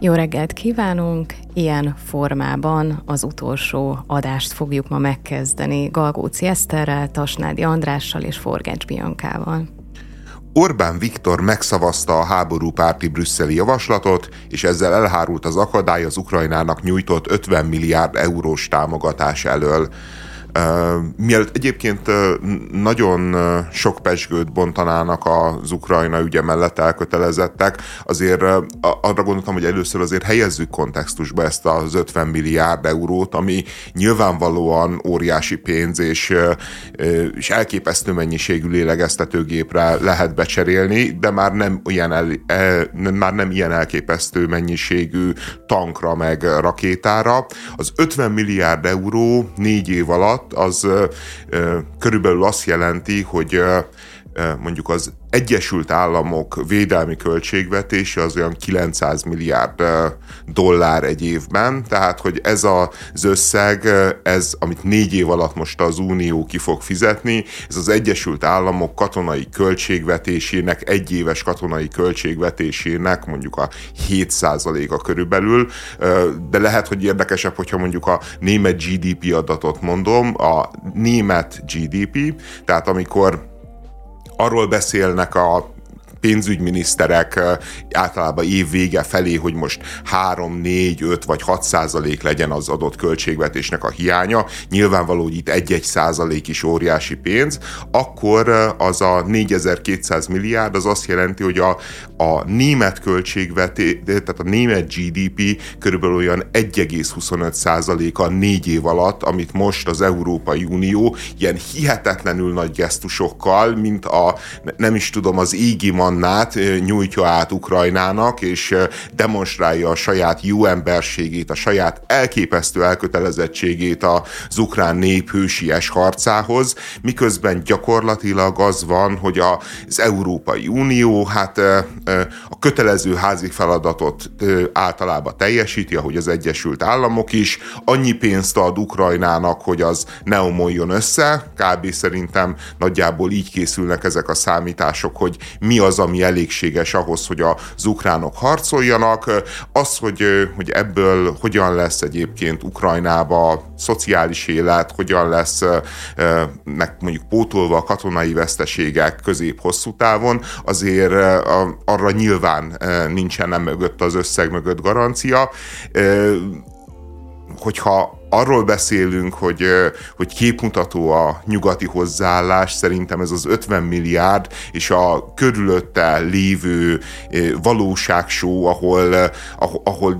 Jó reggelt kívánunk! Ilyen formában az utolsó adást fogjuk ma megkezdeni Galgóci Eszterrel, Tasnádi Andrással és Forgács Biankával. Orbán Viktor megszavazta a háborúpárti brüsszeli javaslatot, és ezzel elhárult az akadály az Ukrajnának nyújtott 50 milliárd eurós támogatás elől. Mielőtt egyébként nagyon sok pesgőt bontanának az Ukrajna ügye mellett elkötelezettek, azért arra gondoltam, hogy először azért helyezzük kontextusba ezt az 50 milliárd eurót, ami nyilvánvalóan óriási pénz, és, és elképesztő mennyiségű lélegeztetőgépre lehet becserélni, de már nem, ilyen el, már nem ilyen elképesztő mennyiségű tankra meg rakétára. Az 50 milliárd euró négy év alatt az körülbelül azt jelenti, hogy mondjuk az Egyesült Államok védelmi költségvetése az olyan 900 milliárd dollár egy évben, tehát hogy ez az összeg, ez, amit négy év alatt most az Unió ki fog fizetni, ez az Egyesült Államok katonai költségvetésének, egyéves katonai költségvetésének mondjuk a 7%-a körülbelül, de lehet, hogy érdekesebb, hogyha mondjuk a német GDP adatot mondom, a német GDP, tehát amikor arról beszélnek a pénzügyminiszterek általában év vége felé, hogy most 3, 4, 5 vagy 6 százalék legyen az adott költségvetésnek a hiánya, nyilvánvaló, hogy itt 1-1 százalék is óriási pénz, akkor az a 4200 milliárd az azt jelenti, hogy a, a német költségvetés, tehát a német GDP körülbelül olyan 1,25 százaléka négy év alatt, amit most az Európai Unió ilyen hihetetlenül nagy gesztusokkal, mint a, nem is tudom, az égi Mannát nyújtja át Ukrajnának, és demonstrálja a saját jó emberségét, a saját elképesztő elkötelezettségét az ukrán nép hősies harcához, miközben gyakorlatilag az van, hogy az Európai Unió hát a kötelező házi feladatot általában teljesíti, ahogy az Egyesült Államok is, annyi pénzt ad Ukrajnának, hogy az ne omoljon össze, kb. szerintem nagyjából így készülnek ezek a számítások, hogy mi az, ami elégséges ahhoz, hogy az ukránok harcoljanak. Az, hogy, hogy ebből hogyan lesz egyébként Ukrajnába szociális élet, hogyan lesz mondjuk pótolva a katonai veszteségek közép-hosszú távon, azért arra nyilván nincsen nem mögött az összeg mögött garancia hogyha arról beszélünk, hogy, hogy képmutató a nyugati hozzáállás, szerintem ez az 50 milliárd és a körülötte lévő valóságsó, ahol, ahol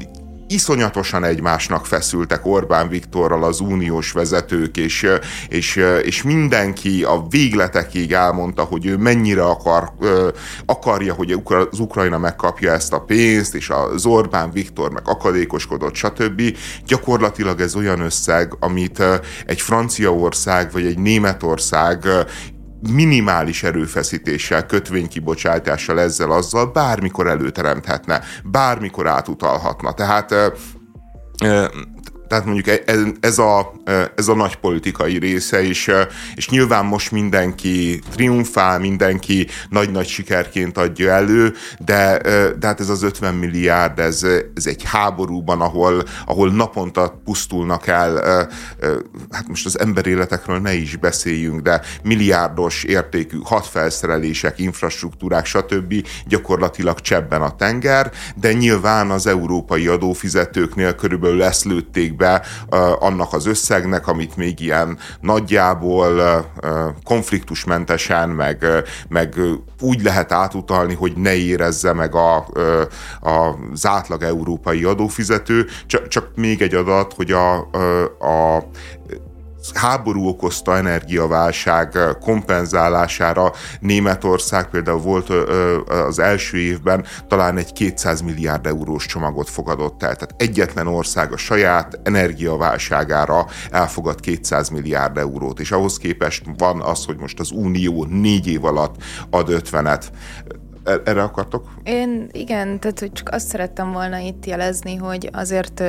iszonyatosan egymásnak feszültek Orbán Viktorral az uniós vezetők, és, és, és mindenki a végletekig elmondta, hogy ő mennyire akar, akarja, hogy az Ukrajna megkapja ezt a pénzt, és az Orbán Viktor meg akadékoskodott, stb. Gyakorlatilag ez olyan összeg, amit egy Franciaország vagy egy Németország minimális erőfeszítéssel, kötvénykibocsátással, ezzel, azzal bármikor előteremthetne, bármikor átutalhatna. Tehát tehát mondjuk e, e, ez a, e, ez a nagy politikai része, és, és nyilván most mindenki triumfál, mindenki nagy-nagy sikerként adja elő, de, de hát ez az 50 milliárd, ez, ez egy háborúban, ahol, ahol naponta pusztulnak el, hát most az emberéletekről ne is beszéljünk, de milliárdos értékű hadfelszerelések, infrastruktúrák, stb. gyakorlatilag csebben a tenger, de nyilván az európai adófizetőknél körülbelül leszlőtték be annak az összegnek, amit még ilyen nagyjából konfliktusmentesen, meg, meg úgy lehet átutalni, hogy ne érezze meg a, a, az átlag európai adófizető. Csak, csak még egy adat, hogy a, a háború okozta energiaválság kompenzálására Németország például volt az első évben talán egy 200 milliárd eurós csomagot fogadott el. Tehát egyetlen ország a saját energiaválságára elfogad 200 milliárd eurót, és ahhoz képest van az, hogy most az Unió négy év alatt ad 50-et e, erre akartok? Én igen, tehát hogy csak azt szerettem volna itt jelezni, hogy azért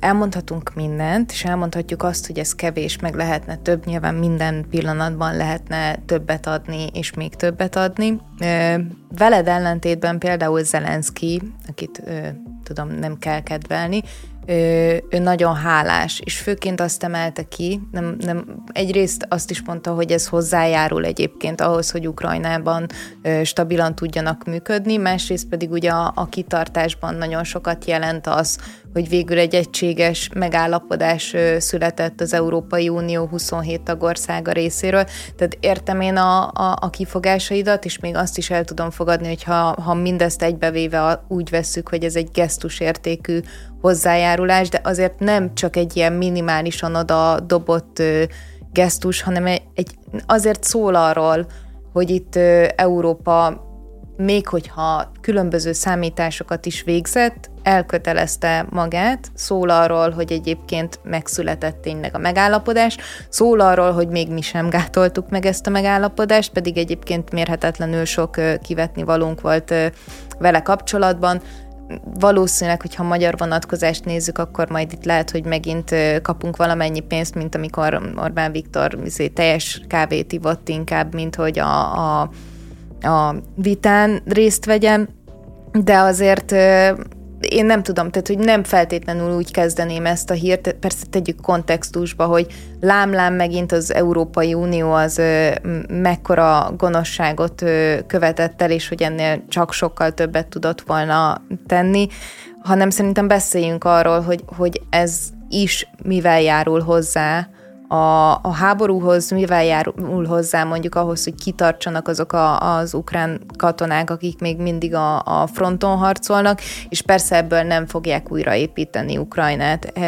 elmondhatunk mindent, és elmondhatjuk azt, hogy ez kevés, meg lehetne több, nyilván minden pillanatban lehetne többet adni, és még többet adni. Veled ellentétben például Zelenszky, akit tudom, nem kell kedvelni, ő, ő nagyon hálás, és főként azt emelte ki, nem, nem, egyrészt azt is mondta, hogy ez hozzájárul egyébként ahhoz, hogy Ukrajnában ö, stabilan tudjanak működni, másrészt pedig ugye a, a kitartásban nagyon sokat jelent az, hogy végül egy egységes megállapodás született az Európai Unió 27 tagországa részéről. Tehát értem én a, a, a kifogásaidat, és még azt is el tudom fogadni, hogy ha, ha mindezt egybevéve úgy vesszük, hogy ez egy gesztusértékű hozzájárulás, de azért nem csak egy ilyen minimálisan oda dobott gesztus, hanem egy, egy, azért szól arról, hogy itt Európa még hogyha különböző számításokat is végzett, elkötelezte magát, szól arról, hogy egyébként megszületett tényleg a megállapodás, szól arról, hogy még mi sem gátoltuk meg ezt a megállapodást, pedig egyébként mérhetetlenül sok kivetni valónk volt vele kapcsolatban. Valószínűleg, hogyha magyar vonatkozást nézzük, akkor majd itt lehet, hogy megint kapunk valamennyi pénzt, mint amikor Orbán Viktor izé, teljes kávét ivott inkább, mint hogy a, a a vitán részt vegyem, de azért én nem tudom, tehát hogy nem feltétlenül úgy kezdeném ezt a hírt, persze tegyük kontextusba, hogy lámlám megint az Európai Unió az mekkora gonoszságot követett el, és hogy ennél csak sokkal többet tudott volna tenni, hanem szerintem beszéljünk arról, hogy, hogy ez is mivel járul hozzá a, a háborúhoz mivel járul hozzá mondjuk ahhoz, hogy kitartsanak azok a, az ukrán katonák, akik még mindig a, a fronton harcolnak, és persze ebből nem fogják újraépíteni Ukrajnát e,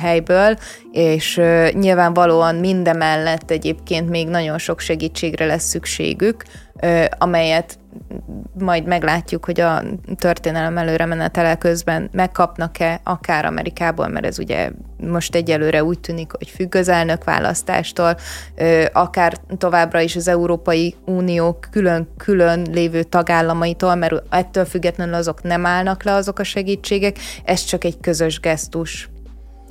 helyből, és nyilvánvalóan mindemellett egyébként még nagyon sok segítségre lesz szükségük, amelyet majd meglátjuk, hogy a történelem előre menetele közben megkapnak-e akár Amerikából, mert ez ugye most egyelőre úgy tűnik, hogy függ az elnök választástól, akár továbbra is az Európai Unió külön-külön lévő tagállamaitól, mert ettől függetlenül azok nem állnak le azok a segítségek, ez csak egy közös gesztus.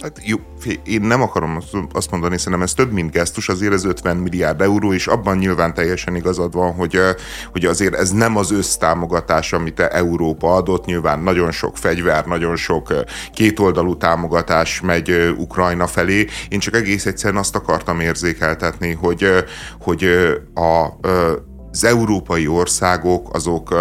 Hát jó, én nem akarom azt mondani, szerintem ez több, mint gesztus, azért ez 50 milliárd euró, és abban nyilván teljesen igazad van, hogy, hogy azért ez nem az össztámogatás, amit Európa adott, nyilván nagyon sok fegyver, nagyon sok kétoldalú támogatás megy Ukrajna felé. Én csak egész egyszerűen azt akartam érzékeltetni, hogy, hogy a az európai országok azok,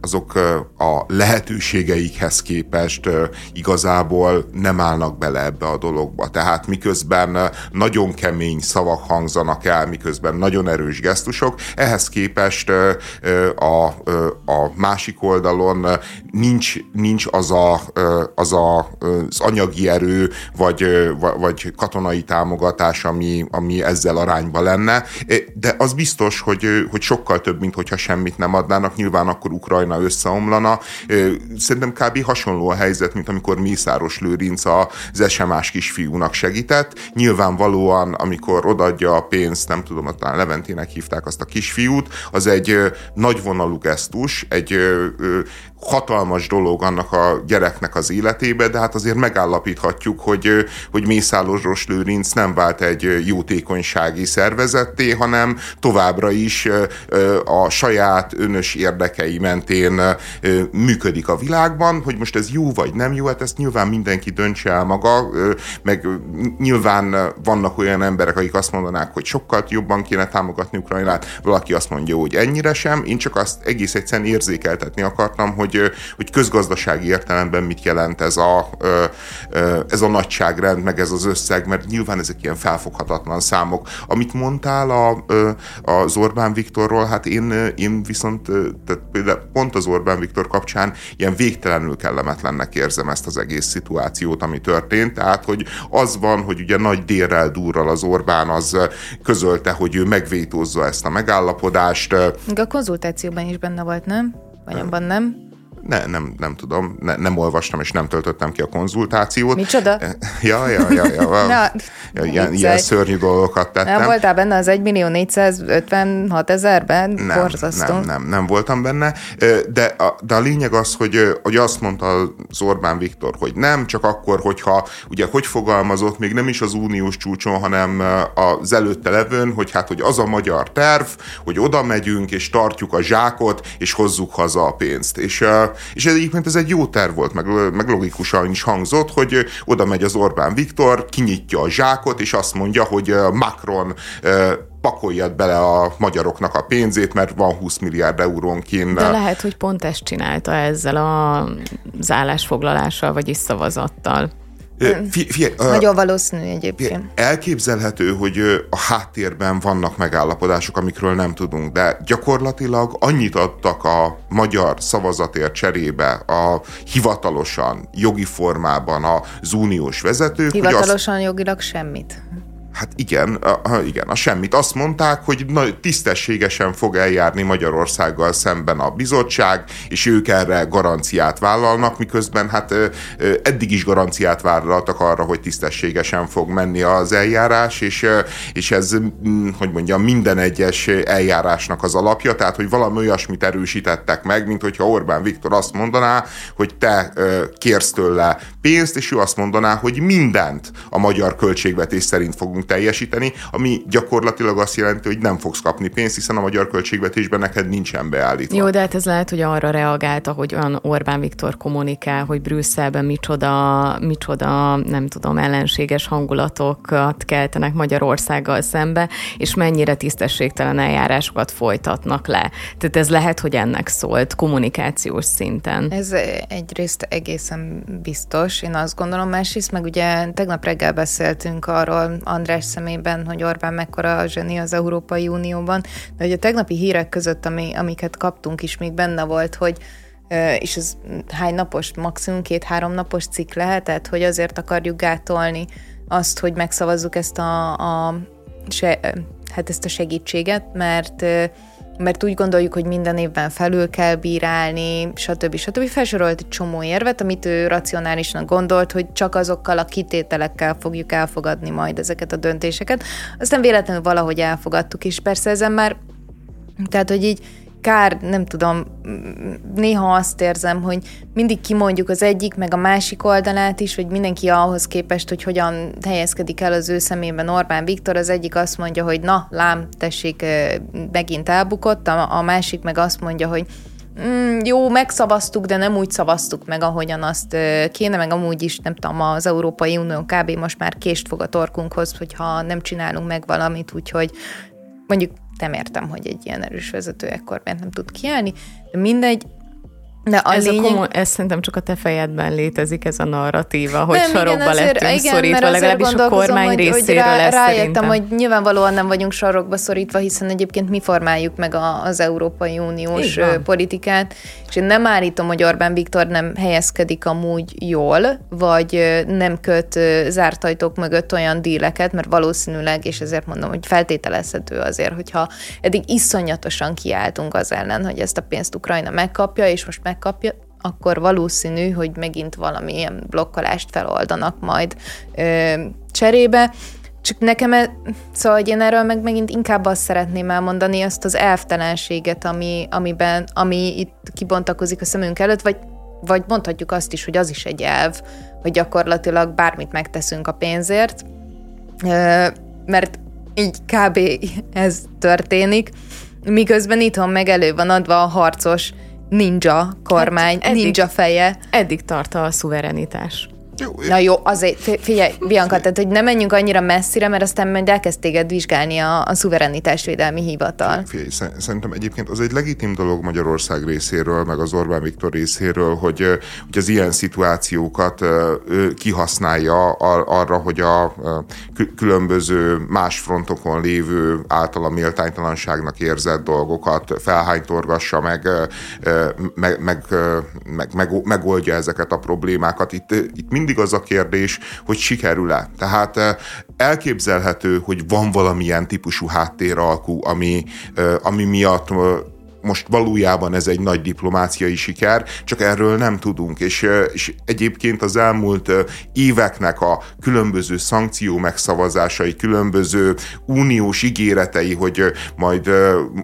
azok a lehetőségeikhez képest igazából nem állnak bele ebbe a dologba. Tehát miközben nagyon kemény szavak hangzanak el, miközben nagyon erős gesztusok, ehhez képest a, a másik oldalon nincs, nincs az, a, az a, az anyagi erő, vagy, vagy katonai támogatás, ami, ami ezzel arányba lenne, de az biztos, hogy, hogy sokkal több, mint hogyha semmit nem adnának, nyilván akkor Ukrajna összeomlana. Szerintem kb. hasonló a helyzet, mint amikor Mészáros Lőrinc az SMS kisfiúnak segített. Nyilvánvalóan, amikor odaadja a pénzt, nem tudom, talán Leventének hívták azt a kisfiút, az egy nagyvonalú gesztus, egy hatalmas dolog annak a gyereknek az életébe, de hát azért megállapíthatjuk, hogy, hogy Mészálos Lőrinc nem vált egy jótékonysági szervezetté, hanem továbbra is a saját önös érdekei mentén működik a világban, hogy most ez jó vagy nem jó, hát ezt nyilván mindenki döntse el maga, meg nyilván vannak olyan emberek, akik azt mondanák, hogy sokkal jobban kéne támogatni Ukrajnát, valaki azt mondja, hogy ennyire sem, én csak azt egész egyszerűen érzékeltetni akartam, hogy hogy, hogy közgazdasági értelemben mit jelent ez a, ez a nagyságrend, meg ez az összeg, mert nyilván ezek ilyen felfoghatatlan számok. Amit mondtál a, az Orbán Viktorról, hát én, én viszont tehát pont az Orbán Viktor kapcsán ilyen végtelenül kellemetlennek érzem ezt az egész szituációt, ami történt. Tehát, hogy az van, hogy ugye nagy délrel durral az Orbán az közölte, hogy ő megvétózza ezt a megállapodást. A konzultációban is benne volt, nem? Vagy abban nem? Ne, nem, nem tudom, ne, nem olvastam és nem töltöttem ki a konzultációt. Micsoda? Ja, ja, ja, ja. Na, ja ilyen, ilyen szörnyű dolgokat tettem. Nem voltál benne az 1 millió 456 ezerben? Nem, Borzasztó. nem, nem, nem voltam benne, de a, de a lényeg az, hogy, hogy azt mondta az Orbán Viktor, hogy nem, csak akkor, hogyha, ugye hogy fogalmazott, még nem is az uniós csúcson, hanem az előtte levőn, hogy hát, hogy az a magyar terv, hogy oda megyünk, és tartjuk a zsákot, és hozzuk haza a pénzt. És, és egyébként ez egy jó terv volt, meg, meg logikusan is hangzott, hogy oda megy az Orbán Viktor, kinyitja a zsákot, és azt mondja, hogy Macron pakoljad bele a magyaroknak a pénzét, mert van 20 milliárd eurónként. De lehet, hogy pont ezt csinálta ezzel a állásfoglalással, vagyis szavazattal. Fie, fie, Nagyon valószínű egyébként. Elképzelhető, hogy a háttérben vannak megállapodások, amikről nem tudunk, de gyakorlatilag annyit adtak a magyar szavazatért cserébe a hivatalosan, jogi formában az uniós vezetők. Hivatalosan azt, jogilag semmit. Hát igen, a, igen, a semmit. Azt mondták, hogy na, tisztességesen fog eljárni Magyarországgal szemben a bizottság, és ők erre garanciát vállalnak, miközben hát eddig is garanciát vállaltak arra, hogy tisztességesen fog menni az eljárás, és, és ez, hogy mondjam, minden egyes eljárásnak az alapja, tehát hogy valami olyasmit erősítettek meg, mint hogyha Orbán Viktor azt mondaná, hogy te kérsz tőle pénzt, és ő azt mondaná, hogy mindent a magyar költségvetés szerint fogunk tudunk teljesíteni, ami gyakorlatilag azt jelenti, hogy nem fogsz kapni pénzt, hiszen a magyar költségvetésben neked nincsen beállítva. Jó, de hát ez lehet, hogy arra reagálta, hogy olyan Orbán Viktor kommunikál, hogy Brüsszelben micsoda, micsoda, nem tudom, ellenséges hangulatokat keltenek Magyarországgal szembe, és mennyire tisztességtelen eljárásokat folytatnak le. Tehát ez lehet, hogy ennek szólt kommunikációs szinten. Ez egyrészt egészen biztos, én azt gondolom, másrészt meg ugye tegnap reggel beszéltünk arról András András szemében, hogy Orbán mekkora a zseni az Európai Unióban, de hogy a tegnapi hírek között, ami, amiket kaptunk is, még benne volt, hogy és ez hány napos, maximum két-három napos cikk lehetett, hogy azért akarjuk gátolni azt, hogy megszavazzuk ezt a, a se, hát ezt a segítséget, mert mert úgy gondoljuk, hogy minden évben felül kell bírálni, stb. stb. Felsorolt egy csomó érvet, amit ő racionálisan gondolt, hogy csak azokkal a kitételekkel fogjuk elfogadni majd ezeket a döntéseket. Aztán véletlenül valahogy elfogadtuk, és persze ezen már, tehát, hogy így kár, nem tudom, néha azt érzem, hogy mindig kimondjuk az egyik, meg a másik oldalát is, hogy mindenki ahhoz képest, hogy hogyan helyezkedik el az ő szemében Orbán Viktor, az egyik azt mondja, hogy na, lám, tessék, megint elbukott, a, a másik meg azt mondja, hogy mm, jó, megszavaztuk, de nem úgy szavaztuk meg, ahogyan azt kéne, meg amúgy is, nem tudom, az Európai Unió kb. most már kést fog a torkunkhoz, hogyha nem csinálunk meg valamit, úgyhogy mondjuk nem értem, hogy egy ilyen erős vezető ekkor miért nem tud kiállni, de mindegy, de a ez, lényeg... a komo- ez szerintem csak a te fejedben létezik ez a narratíva, hogy nem, sarokba igen, azért, lettünk igen, szorítva, legalábbis a kormány hogy, részéről hogy rá, Rájöttem, szerintem. hogy nyilvánvalóan nem vagyunk sarokba szorítva, hiszen egyébként mi formáljuk meg a, az Európai Uniós politikát, és én nem állítom, hogy Orbán Viktor nem helyezkedik amúgy jól, vagy nem köt zárt ajtók mögött olyan díleket, mert valószínűleg, és ezért mondom, hogy feltételezhető azért, hogyha eddig iszonyatosan kiálltunk az ellen, hogy ezt a pénzt Ukrajna megkapja, és most meg megkapja, akkor valószínű, hogy megint valamilyen blokkolást feloldanak majd ö, cserébe. Csak nekem, e, szóval hogy én erről meg megint inkább azt szeretném elmondani, azt az elvtelenséget, ami, amiben, ami itt kibontakozik a szemünk előtt, vagy, vagy mondhatjuk azt is, hogy az is egy elv, hogy gyakorlatilag bármit megteszünk a pénzért, mert így kb. ez történik, miközben itthon meg elő van adva a harcos ninja kormány, hát eddig, ninja feje. Eddig tart a szuverenitás. Jó, Na jó, azért figyelj, Bianca, tehát hogy nem menjünk annyira messzire, mert aztán majd elkezd téged vizsgálni a, a szuverenitásvédelmi hivatal. Figyelj, szerintem egyébként az egy legitim dolog Magyarország részéről, meg az Orbán Viktor részéről, hogy, hogy az ilyen szituációkat kihasználja arra, hogy a különböző más frontokon lévő általa méltánytalanságnak érzett dolgokat felhánytorgassa, meg, meg, meg, meg, meg megoldja ezeket a problémákat. Itt, itt mind mindig az a kérdés, hogy sikerül-e. Tehát eh, elképzelhető, hogy van valamilyen típusú háttéralkú, ami, eh, ami miatt eh, most valójában ez egy nagy diplomáciai siker, csak erről nem tudunk, és, és egyébként az elmúlt éveknek a különböző szankció megszavazásai, különböző uniós ígéretei, hogy majd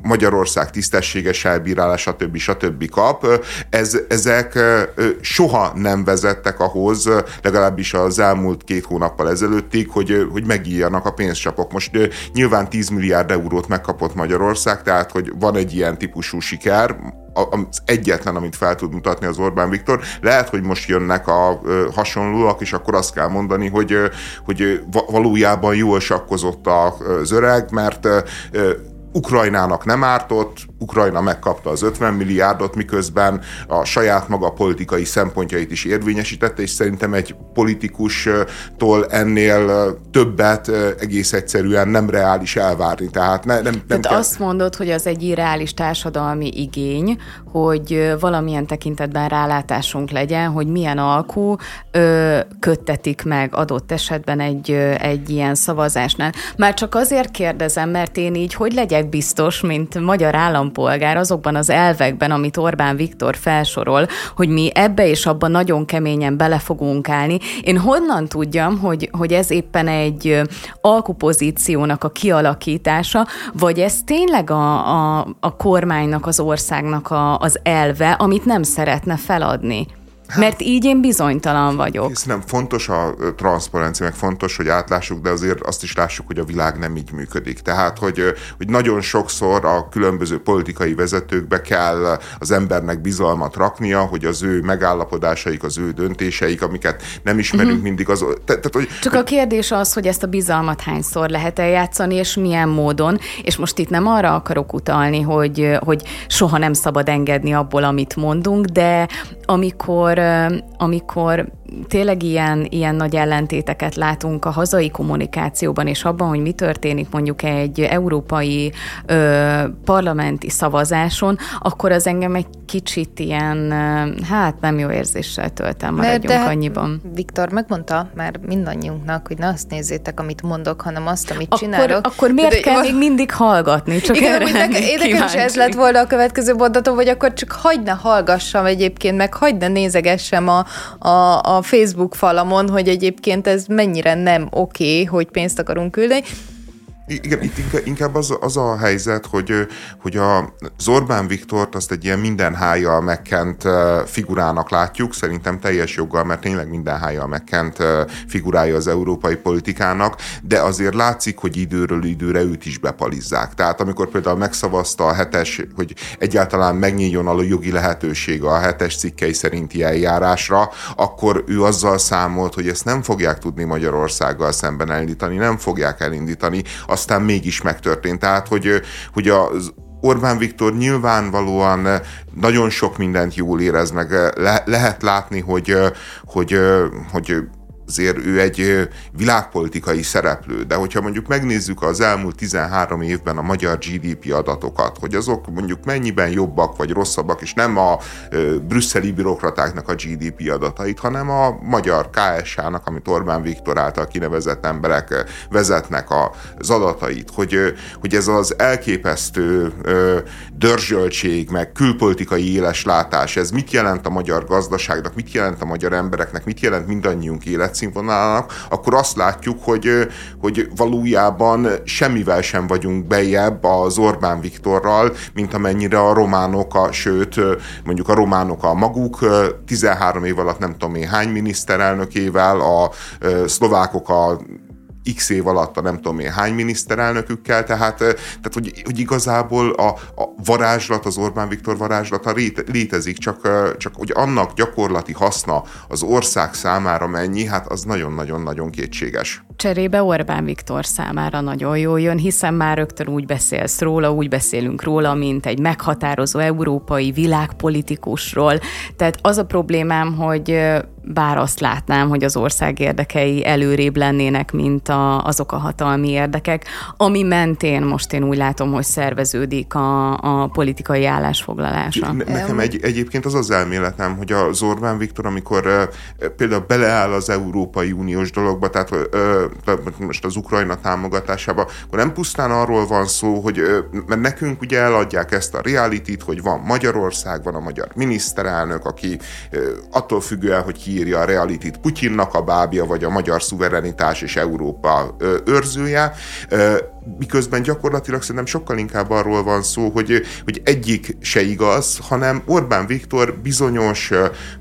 Magyarország tisztességes elbírálás, stb. stb. kap, ez, ezek soha nem vezettek ahhoz, legalábbis az elmúlt két hónappal ezelőttig, hogy, hogy megírjanak a pénzcsapok. Most nyilván 10 milliárd eurót megkapott Magyarország, tehát hogy van egy ilyen típusú siker, az egyetlen, amit fel tud mutatni az Orbán Viktor. Lehet, hogy most jönnek a hasonlóak, és akkor azt kell mondani, hogy, hogy valójában jól sakkozott az öreg, mert Ukrajnának nem ártott, Ukrajna megkapta az 50 milliárdot, miközben a saját maga politikai szempontjait is érvényesítette, és szerintem egy politikustól ennél többet egész egyszerűen nem reális elvárni. Tehát, ne, nem, nem Tehát kell... azt mondod, hogy az egy irreális társadalmi igény, hogy valamilyen tekintetben rálátásunk legyen, hogy milyen alkú ö, köttetik meg adott esetben egy, egy ilyen szavazásnál. Már csak azért kérdezem, mert én így hogy legyek biztos, mint magyar állampolgár azokban az elvekben, amit Orbán Viktor felsorol, hogy mi ebbe és abba nagyon keményen bele fogunk állni. Én honnan tudjam, hogy, hogy ez éppen egy alkupozíciónak a kialakítása, vagy ez tényleg a, a, a kormánynak, az országnak a, az elve, amit nem szeretne feladni. Hát, Mert így én bizonytalan vagyok. nem fontos a transzparencia, meg fontos, hogy átlássuk, de azért azt is lássuk, hogy a világ nem így működik. Tehát, hogy, hogy nagyon sokszor a különböző politikai vezetőkbe kell az embernek bizalmat raknia, hogy az ő megállapodásaik, az ő döntéseik, amiket nem ismerünk uh-huh. mindig az... Te, te, hogy, Csak a kérdés az, hogy ezt a bizalmat hányszor lehet eljátszani, és milyen módon, és most itt nem arra akarok utalni, hogy, hogy soha nem szabad engedni abból, amit mondunk, de amikor amikor tényleg ilyen, ilyen nagy ellentéteket látunk a hazai kommunikációban, és abban, hogy mi történik mondjuk egy európai ö, parlamenti szavazáson, akkor az engem egy kicsit ilyen, hát nem jó érzéssel töltem, maradjunk de, de annyiban. Viktor megmondta már mindannyiunknak, hogy ne azt nézzétek, amit mondok, hanem azt, amit akkor, csinálok. Akkor miért de, kell még mindig hallgatni? Csak igen, erre nekem is ez lett volna a következő mondatom, hogy akkor csak hagyd ne hallgassam egyébként, meg hagyd ne nézegessem a, a, a Facebook falamon, hogy egyébként ez mennyire nem oké, okay, hogy pénzt akarunk küldeni. Igen, itt inkább az, az a helyzet, hogy, hogy a Zorbán Viktort azt egy ilyen minden hájjal megkent figurának látjuk, szerintem teljes joggal, mert tényleg minden hájjal megkent figurája az európai politikának, de azért látszik, hogy időről időre őt is bepalizzák. Tehát amikor például megszavazta a hetes, hogy egyáltalán megnyíljon a jogi lehetőség a hetes cikkei szerinti eljárásra, akkor ő azzal számolt, hogy ezt nem fogják tudni Magyarországgal szemben elindítani, nem fogják elindítani. Azt aztán mégis megtörtént. Tehát, hogy, hogy az Orbán Viktor nyilvánvalóan nagyon sok mindent jól érez, meg le, lehet látni, hogy, hogy, hogy azért ő egy világpolitikai szereplő, de hogyha mondjuk megnézzük az elmúlt 13 évben a magyar GDP adatokat, hogy azok mondjuk mennyiben jobbak vagy rosszabbak, és nem a brüsszeli bürokratáknak a GDP adatait, hanem a magyar KSH-nak, amit Orbán Viktor által kinevezett emberek vezetnek az adatait, hogy, hogy ez az elképesztő dörzsöltség, meg külpolitikai éles látás, ez mit jelent a magyar gazdaságnak, mit jelent a magyar embereknek, mit jelent mindannyiunk élet életszínvonalának, akkor azt látjuk, hogy, hogy valójában semmivel sem vagyunk bejebb az Orbán Viktorral, mint amennyire a románok, a, sőt, mondjuk a románok a maguk 13 év alatt nem tudom én hány miniszterelnökével, a szlovákok a x év alatt a nem tudom én hány miniszterelnökükkel, tehát, tehát hogy, hogy igazából a, a varázslat, az Orbán Viktor varázslata létezik, csak, csak hogy annak gyakorlati haszna az ország számára mennyi, hát az nagyon-nagyon-nagyon kétséges. Cserébe Orbán Viktor számára nagyon jó jön, hiszen már rögtön úgy beszélsz róla, úgy beszélünk róla, mint egy meghatározó európai világpolitikusról. Tehát az a problémám, hogy bár azt látnám, hogy az ország érdekei előrébb lennének, mint a, azok a hatalmi érdekek, ami mentén most én úgy látom, hogy szerveződik a, a politikai állásfoglalása. Ne, nekem egy, egyébként az az elméletem, hogy az Orbán Viktor, amikor például beleáll az Európai Uniós dologba, tehát most az Ukrajna támogatásába, akkor nem pusztán arról van szó, hogy mert nekünk ugye eladják ezt a reality hogy van Magyarország, van a magyar miniszterelnök, aki attól függően, hogy kiírja a reality Putyinnak a bábja, vagy a magyar szuverenitás és Európa őrzője, miközben gyakorlatilag szerintem sokkal inkább arról van szó, hogy, hogy egyik se igaz, hanem Orbán Viktor bizonyos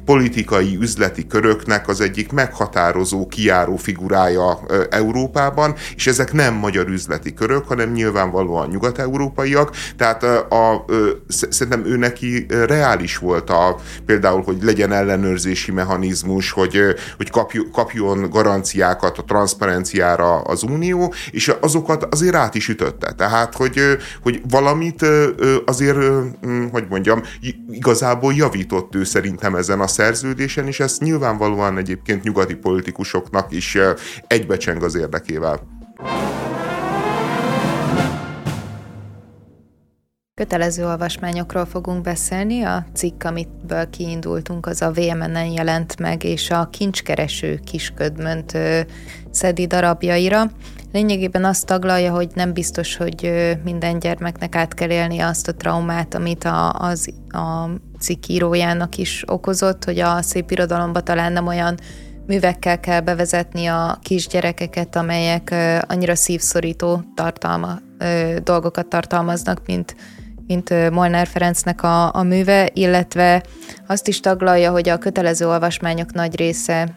politikai, üzleti köröknek az egyik meghatározó, kiáró figurája Európában, és ezek nem magyar üzleti körök, hanem nyilvánvalóan nyugat-európaiak, tehát a, a, szerintem ő neki reális volt a, például, hogy legyen ellenőrzési mechanizmus, hogy, hogy kapjon garanciákat a transzparenciára az Unió, és azokat azért át is ütötte. Tehát, hogy, hogy valamit azért, hogy mondjam, igazából javított ő szerintem ezen a szerződésen, és ezt nyilvánvalóan egyébként nyugati politikusoknak is egybecseng az érdekével. Kötelező olvasmányokról fogunk beszélni. A cikk, amitből kiindultunk, az a VMN-en jelent meg, és a kincskereső kisködmönt szedi darabjaira. Lényegében azt taglalja, hogy nem biztos, hogy minden gyermeknek át kell élni azt a traumát, amit a, az, a cikk írójának is okozott, hogy a szép irodalomba talán nem olyan művekkel kell bevezetni a kisgyerekeket, amelyek annyira szívszorító tartalma, dolgokat tartalmaznak, mint mint Molnár Ferencnek a, a műve, illetve azt is taglalja, hogy a kötelező olvasmányok nagy része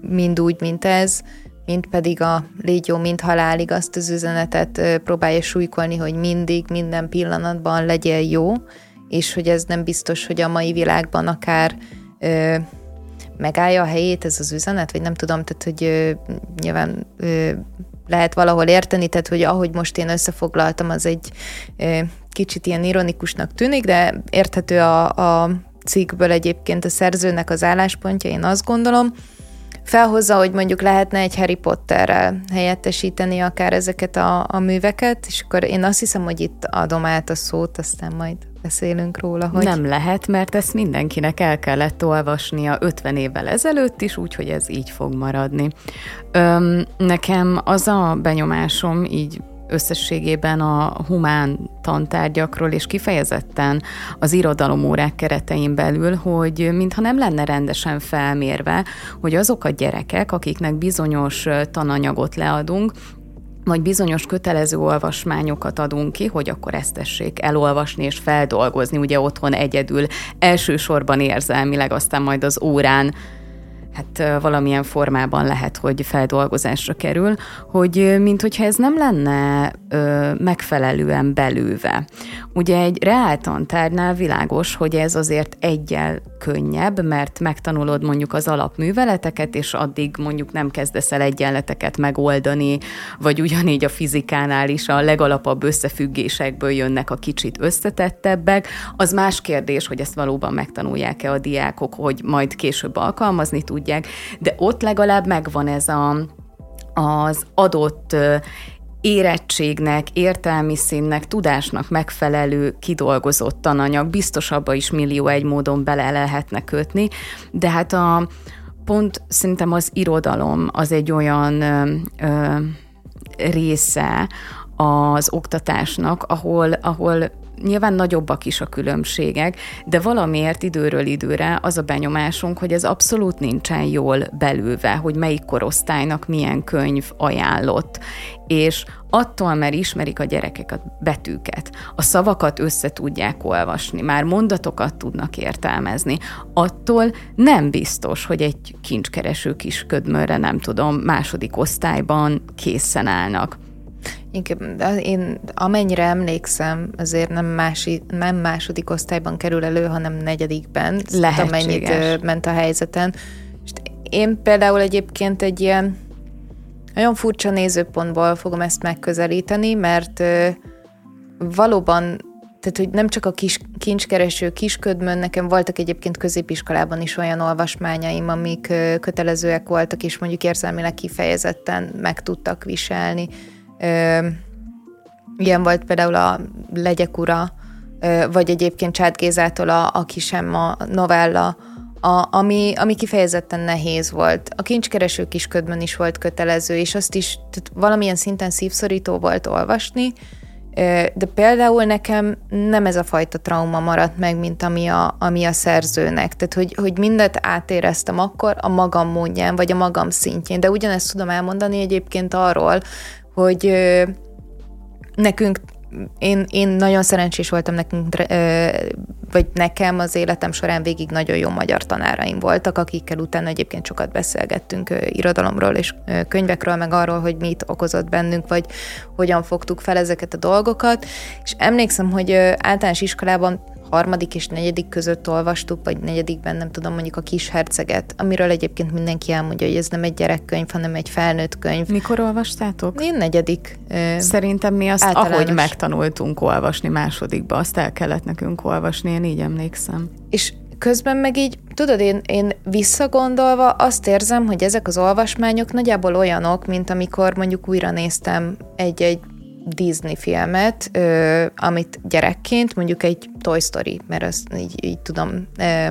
mind úgy, mint ez, mint pedig a légy jó, mint halálig azt az üzenetet próbálja súlykolni, hogy mindig, minden pillanatban legyen jó, és hogy ez nem biztos, hogy a mai világban akár ö, megállja a helyét ez az üzenet, vagy nem tudom, tehát hogy ö, nyilván ö, lehet valahol érteni, tehát hogy ahogy most én összefoglaltam, az egy ö, kicsit ilyen ironikusnak tűnik, de érthető a, a cikkből egyébként a szerzőnek az álláspontja, én azt gondolom, felhozza, hogy mondjuk lehetne egy Harry Potterrel helyettesíteni akár ezeket a, a műveket, és akkor én azt hiszem, hogy itt adom át a szót, aztán majd beszélünk róla, hogy... Nem lehet, mert ezt mindenkinek el kellett olvasnia 50 évvel ezelőtt is, úgyhogy ez így fog maradni. Öm, nekem az a benyomásom így összességében a humán tantárgyakról, és kifejezetten az irodalomórák keretein belül, hogy mintha nem lenne rendesen felmérve, hogy azok a gyerekek, akiknek bizonyos tananyagot leadunk, vagy bizonyos kötelező olvasmányokat adunk ki, hogy akkor ezt tessék elolvasni és feldolgozni, ugye otthon egyedül, elsősorban érzelmileg, aztán majd az órán hát valamilyen formában lehet, hogy feldolgozásra kerül, hogy mint hogyha ez nem lenne ö, megfelelően belőve. Ugye egy reáltantárnál világos, hogy ez azért egyel könnyebb, mert megtanulod mondjuk az alapműveleteket, és addig mondjuk nem kezdesz el egyenleteket megoldani, vagy ugyanígy a fizikánál is a legalapabb összefüggésekből jönnek a kicsit összetettebbek. Az más kérdés, hogy ezt valóban megtanulják-e a diákok, hogy majd később alkalmazni tudják, de ott legalább megvan ez a, az adott érettségnek, értelmi színnek, tudásnak megfelelő kidolgozott tananyag, biztos abba is millió egy módon bele lehetne kötni, de hát a pont szerintem az irodalom az egy olyan ö, ö, része az oktatásnak, ahol, ahol nyilván nagyobbak is a különbségek, de valamiért időről időre az a benyomásunk, hogy ez abszolút nincsen jól belőve, hogy melyik korosztálynak milyen könyv ajánlott. És attól, mert ismerik a gyerekek a betűket, a szavakat össze tudják olvasni, már mondatokat tudnak értelmezni, attól nem biztos, hogy egy kincskereső kis ködmörre, nem tudom, második osztályban készen állnak. Inkább, én amennyire emlékszem, azért nem, mási, nem második osztályban kerül elő, hanem negyedikben. Lehetséges. Amennyit ment a helyzeten. És én például egyébként egy ilyen nagyon furcsa nézőpontból fogom ezt megközelíteni, mert valóban, tehát hogy nem csak a kis, kincskereső kisködmön, nekem voltak egyébként középiskolában is olyan olvasmányaim, amik kötelezőek voltak, és mondjuk érzelmileg kifejezetten meg tudtak viselni Ö, ilyen volt például a Legyek ura, ö, vagy egyébként Csát Gézától a, a Kisem a novella, a, ami, ami kifejezetten nehéz volt. A kincskereső kisködben is volt kötelező, és azt is tehát valamilyen szinten szívszorító volt olvasni, de például nekem nem ez a fajta trauma maradt meg, mint ami a, ami a szerzőnek. Tehát, hogy, hogy mindet átéreztem akkor a magam módján, vagy a magam szintjén. De ugyanezt tudom elmondani egyébként arról, hogy nekünk én, én nagyon szerencsés voltam nekünk, vagy nekem az életem során végig nagyon jó magyar tanáraim voltak, akikkel utána egyébként sokat beszélgettünk irodalomról és könyvekről, meg arról, hogy mit okozott bennünk, vagy hogyan fogtuk fel ezeket a dolgokat. És emlékszem, hogy általános iskolában harmadik és negyedik között olvastuk, vagy negyedikben, nem tudom, mondjuk a kis herceget, amiről egyébként mindenki elmondja, hogy ez nem egy gyerekkönyv, hanem egy felnőtt könyv. Mikor olvastátok? Én negyedik. Szerintem mi azt, általános... ahogy megtanultunk olvasni másodikba, azt el kellett nekünk olvasni, én így emlékszem. És közben meg így, tudod, én, én visszagondolva azt érzem, hogy ezek az olvasmányok nagyjából olyanok, mint amikor mondjuk újra néztem egy-egy Disney filmet, ö, amit gyerekként, mondjuk egy Toy Story, mert azt így, így tudom ö,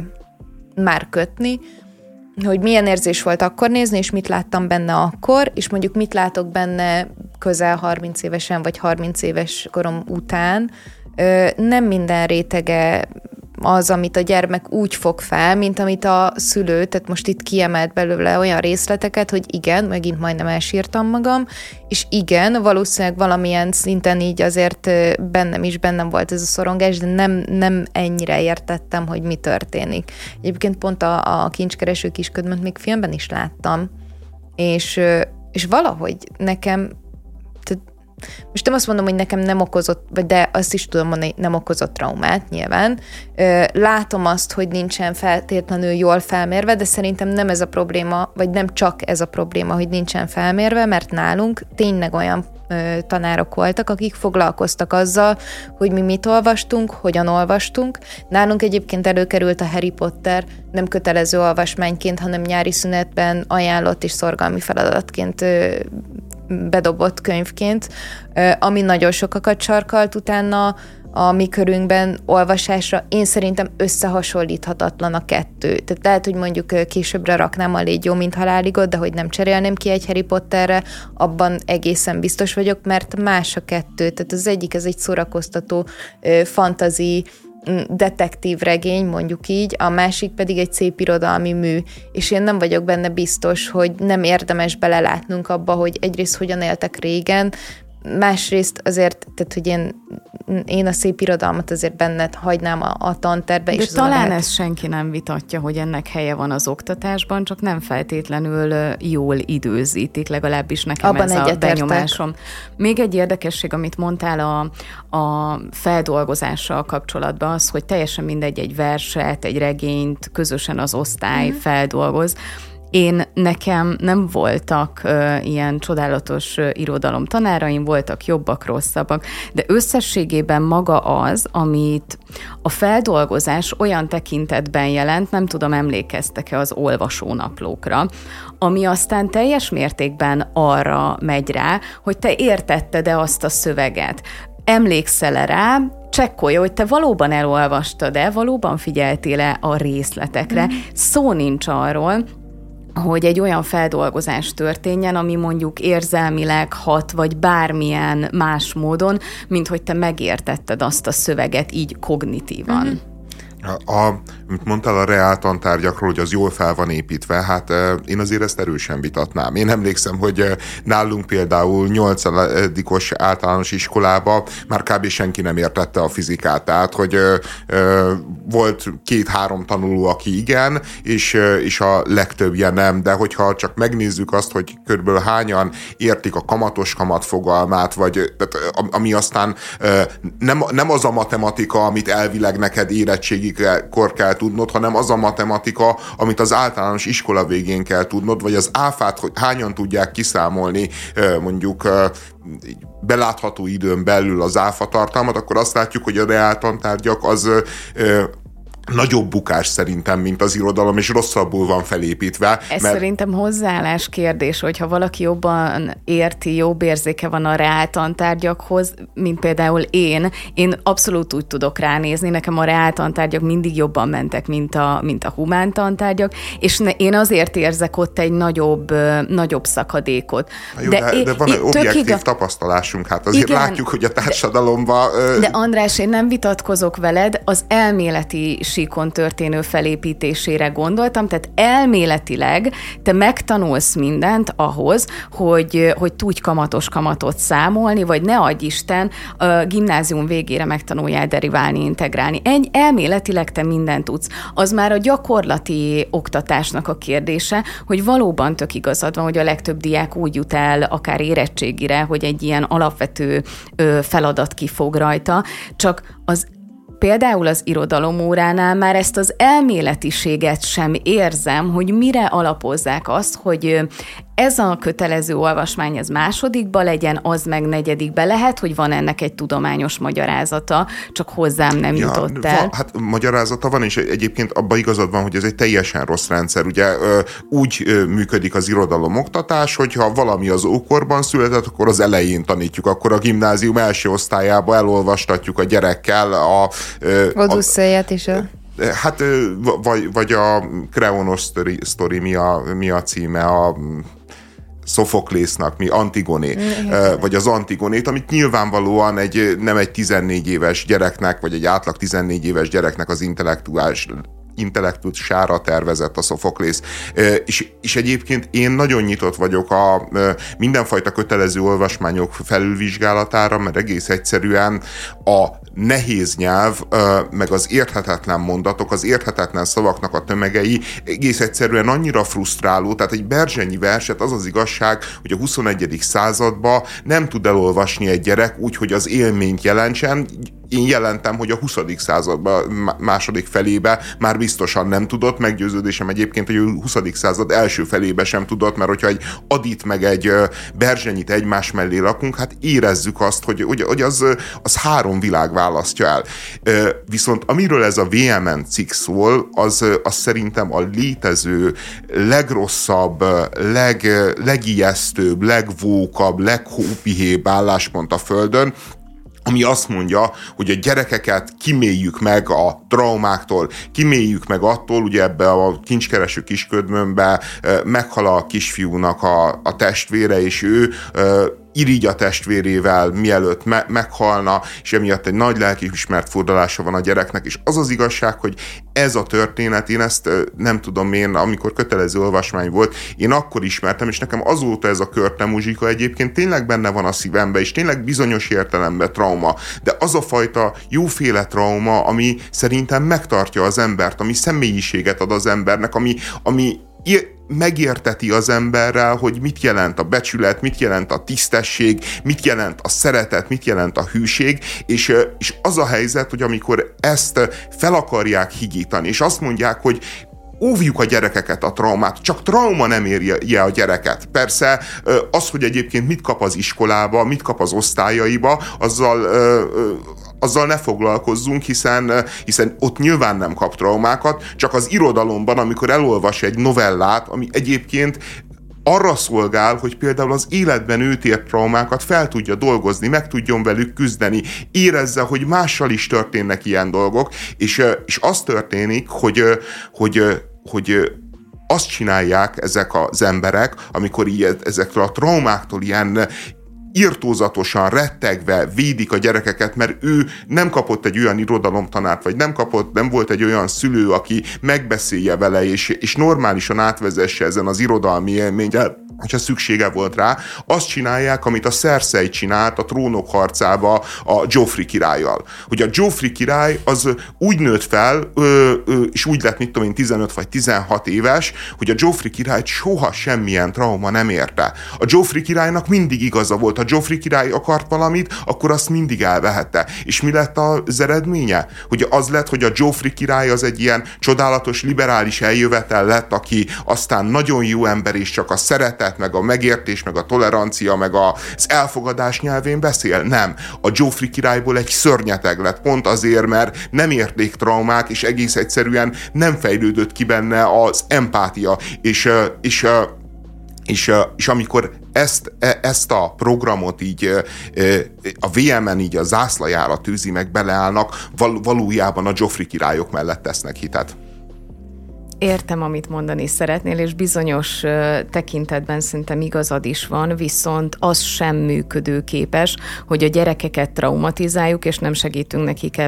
már kötni, hogy milyen érzés volt akkor nézni, és mit láttam benne akkor, és mondjuk mit látok benne közel 30 évesen, vagy 30 éves korom után. Ö, nem minden rétege az, amit a gyermek úgy fog fel, mint amit a szülő, tehát most itt kiemelt belőle olyan részleteket, hogy igen, megint majdnem elsírtam magam, és igen, valószínűleg valamilyen szinten így azért bennem is bennem volt ez a szorongás, de nem, nem ennyire értettem, hogy mi történik. Egyébként pont a, a kincskereső kisködmöt még filmben is láttam, és, és valahogy nekem most nem azt mondom, hogy nekem nem okozott, de azt is tudom mondani, nem okozott traumát nyilván. Látom azt, hogy nincsen feltétlenül jól felmérve, de szerintem nem ez a probléma, vagy nem csak ez a probléma, hogy nincsen felmérve, mert nálunk tényleg olyan tanárok voltak, akik foglalkoztak azzal, hogy mi mit olvastunk, hogyan olvastunk. Nálunk egyébként előkerült a Harry Potter nem kötelező olvasmányként, hanem nyári szünetben ajánlott és szorgalmi feladatként bedobott könyvként, ami nagyon sokakat sarkalt utána a mi körünkben olvasásra. Én szerintem összehasonlíthatatlan a kettő. Tehát lehet, hogy mondjuk későbbre raknám a légy jó, mint haláligot, de hogy nem cserélném ki egy Harry Potterre, abban egészen biztos vagyok, mert más a kettő. Tehát az egyik, ez egy szórakoztató fantazi detektív regény, mondjuk így, a másik pedig egy szép irodalmi mű, és én nem vagyok benne biztos, hogy nem érdemes belelátnunk abba, hogy egyrészt hogyan éltek régen, másrészt azért, tehát hogy én én a szép irodalmat azért benned hagynám a, a tanterbe. De és talán ezt senki nem vitatja, hogy ennek helye van az oktatásban, csak nem feltétlenül jól időzítik, legalábbis nekem Abban ez a benyomásom. Még egy érdekesség, amit mondtál a, a feldolgozással kapcsolatban, az, hogy teljesen mindegy egy verset, egy regényt közösen az osztály mm-hmm. feldolgoz. Én nekem nem voltak uh, ilyen csodálatos uh, irodalom tanáraim, voltak jobbak, rosszabbak, de összességében maga az, amit a feldolgozás olyan tekintetben jelent, nem tudom, emlékeztek-e az olvasónaplókra, ami aztán teljes mértékben arra megy rá, hogy te értetted-e azt a szöveget. Emlékszel-e rá, csekkolja, hogy te valóban elolvastad-e, valóban figyeltél-e a részletekre. Mm. Szó nincs arról, hogy egy olyan feldolgozás történjen, ami mondjuk érzelmileg hat, vagy bármilyen más módon, mint hogy te megértetted azt a szöveget így kognitívan. Mm-hmm. A, amit mondtál a reáltantárgyakról, hogy az jól fel van építve, hát én azért ezt erősen vitatnám. Én emlékszem, hogy nálunk például 8 os általános iskolába már kb. senki nem értette a fizikát, tehát hogy volt két-három tanuló, aki igen, és, és a legtöbbje nem, de hogyha csak megnézzük azt, hogy körülbelül hányan értik a kamatos kamat fogalmát, vagy tehát, ami aztán nem, nem az a matematika, amit elvileg neked érettségi kor kell tudnod, hanem az a matematika, amit az általános iskola végén kell tudnod, vagy az áfát, hogy hányan tudják kiszámolni mondjuk belátható időn belül az áfa tartalmat, akkor azt látjuk, hogy a reáltantárgyak az nagyobb bukás szerintem, mint az irodalom, és rosszabbul van felépítve. Ez mert... szerintem hozzáállás kérdés, hogyha valaki jobban érti, jobb érzéke van a reáltantárgyakhoz, mint például én, én abszolút úgy tudok ránézni, nekem a reáltantárgyak mindig jobban mentek, mint a, mint a humántantárgyak, és ne, én azért érzek ott egy nagyobb, nagyobb szakadékot. jó, de, de, de van egy objektív igaz... tapasztalásunk, hát azért igen, látjuk, hogy a társadalomban... De, de András, én nem vitatkozok veled, az elméleti síkon történő felépítésére gondoltam, tehát elméletileg te megtanulsz mindent ahhoz, hogy, hogy tudj kamatos kamatot számolni, vagy ne adj Isten, a gimnázium végére megtanuljál deriválni, integrálni. Egy elméletileg te mindent tudsz. Az már a gyakorlati oktatásnak a kérdése, hogy valóban tök igazad van, hogy a legtöbb diák úgy jut el akár érettségire, hogy egy ilyen alapvető feladat kifog rajta, csak az Például az irodalomóránál már ezt az elméletiséget sem érzem, hogy mire alapozzák azt, hogy ez a kötelező olvasmány ez másodikba legyen, az meg negyedikbe. Lehet, hogy van ennek egy tudományos magyarázata, csak hozzám nem ja, jutott el. Van, hát magyarázata van, és egyébként abban igazad van, hogy ez egy teljesen rossz rendszer. Ugye úgy működik az irodalom oktatás, hogyha valami az ókorban született, akkor az elején tanítjuk, akkor a gimnázium első osztályába elolvastatjuk a gyerekkel a... Odusszéját is a... Hát, vagy, vagy a Kreonos story, story mi, a, mi a címe, a Szofoklésznak, mi Antigoné, mm, vagy az Antigonét, amit nyilvánvalóan egy, nem egy 14 éves gyereknek, vagy egy átlag 14 éves gyereknek az intellektuális intellektusára tervezett a Szofoklész. És, és egyébként én nagyon nyitott vagyok a mindenfajta kötelező olvasmányok felülvizsgálatára, mert egész egyszerűen a nehéz nyelv, meg az érthetetlen mondatok, az érthetetlen szavaknak a tömegei egész egyszerűen annyira frusztráló, tehát egy Berzsenyi verset az az igazság, hogy a 21. században nem tud elolvasni egy gyerek úgy, hogy az élményt jelentsen, én jelentem, hogy a 20. században második felébe már biztosan nem tudott, meggyőződésem egyébként, hogy a 20. század első felébe sem tudott, mert hogyha egy adit meg egy berzsenyit egymás mellé lakunk, hát érezzük azt, hogy, hogy, hogy az, az három világ választja el. Viszont amiről ez a VMN cikk szól, az, az szerintem a létező legrosszabb, leg, legijesztőbb, legvókabb, leghópihébb álláspont a Földön, ami azt mondja, hogy a gyerekeket kiméljük meg a traumáktól, kiméljük meg attól, ugye ebbe a kincskereső kisködmönbe meghal a kisfiúnak a, a testvére, és ő irigy a testvérével, mielőtt me- meghalna, és emiatt egy nagy lelkiismert fordulása van a gyereknek, és az az igazság, hogy ez a történet, én ezt nem tudom én, amikor kötelező olvasmány volt, én akkor ismertem, és nekem azóta ez a körte muzsika egyébként tényleg benne van a szívembe, és tényleg bizonyos értelemben trauma, de az a fajta jóféle trauma, ami szerintem megtartja az embert, ami személyiséget ad az embernek, ami, ami megérteti az emberrel, hogy mit jelent a becsület, mit jelent a tisztesség, mit jelent a szeretet, mit jelent a hűség, és, és az a helyzet, hogy amikor ezt fel akarják higítani, és azt mondják, hogy óvjuk a gyerekeket a traumát, csak trauma nem érje a gyereket. Persze az, hogy egyébként mit kap az iskolába, mit kap az osztályaiba, azzal azzal ne foglalkozzunk, hiszen, hiszen ott nyilván nem kap traumákat, csak az irodalomban, amikor elolvas egy novellát, ami egyébként arra szolgál, hogy például az életben őt ért traumákat fel tudja dolgozni, meg tudjon velük küzdeni, érezze, hogy mással is történnek ilyen dolgok, és, és az történik, hogy, hogy, hogy azt csinálják ezek az emberek, amikor így ezekről a traumáktól ilyen, irtózatosan, rettegve védik a gyerekeket, mert ő nem kapott egy olyan irodalomtanárt, vagy nem kapott, nem volt egy olyan szülő, aki megbeszélje vele, és, és normálisan átvezesse ezen az irodalmi élménnyel, hogyha szüksége volt rá, azt csinálják, amit a Cersei csinált a trónok harcába a Joffrey királlyal. Hogy a Joffrey király az úgy nőtt fel, és úgy lett, mit tudom én, 15 vagy 16 éves, hogy a Joffrey királyt soha semmilyen trauma nem érte. A Joffrey királynak mindig igaza volt. Ha Joffrey király akart valamit, akkor azt mindig elvehette. És mi lett az eredménye? Hogy az lett, hogy a Joffrey király az egy ilyen csodálatos liberális eljövetel lett, aki aztán nagyon jó ember és csak a szeretet szeretet, meg a megértés, meg a tolerancia, meg az elfogadás nyelvén beszél? Nem. A Joffrey királyból egy szörnyeteg lett, pont azért, mert nem érték traumák, és egész egyszerűen nem fejlődött ki benne az empátia, és, és és, és amikor ezt, e, ezt a programot így a VM-en így a zászlajára tűzi meg, beleállnak, val, valójában a Joffrey királyok mellett tesznek hitet. Értem, amit mondani szeretnél, és bizonyos tekintetben szerintem igazad is van, viszont az sem működőképes, hogy a gyerekeket traumatizáljuk, és nem segítünk nekik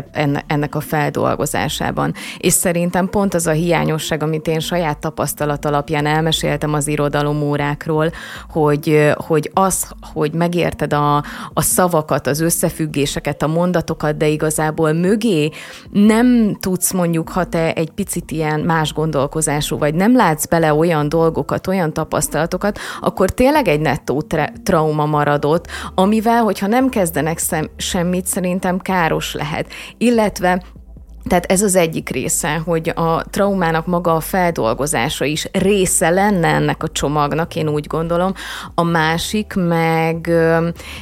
ennek a feldolgozásában. És szerintem pont az a hiányosság, amit én saját tapasztalat alapján elmeséltem az irodalom órákról, hogy, hogy az, hogy megérted a, a szavakat, az összefüggéseket, a mondatokat, de igazából mögé nem tudsz mondjuk, ha te egy picit ilyen más gondol gondolkozású vagy, nem látsz bele olyan dolgokat, olyan tapasztalatokat, akkor tényleg egy nettó tra- trauma maradott, amivel, hogyha nem kezdenek szem- semmit, szerintem káros lehet. Illetve tehát ez az egyik része, hogy a traumának maga a feldolgozása is része lenne ennek a csomagnak, én úgy gondolom. A másik meg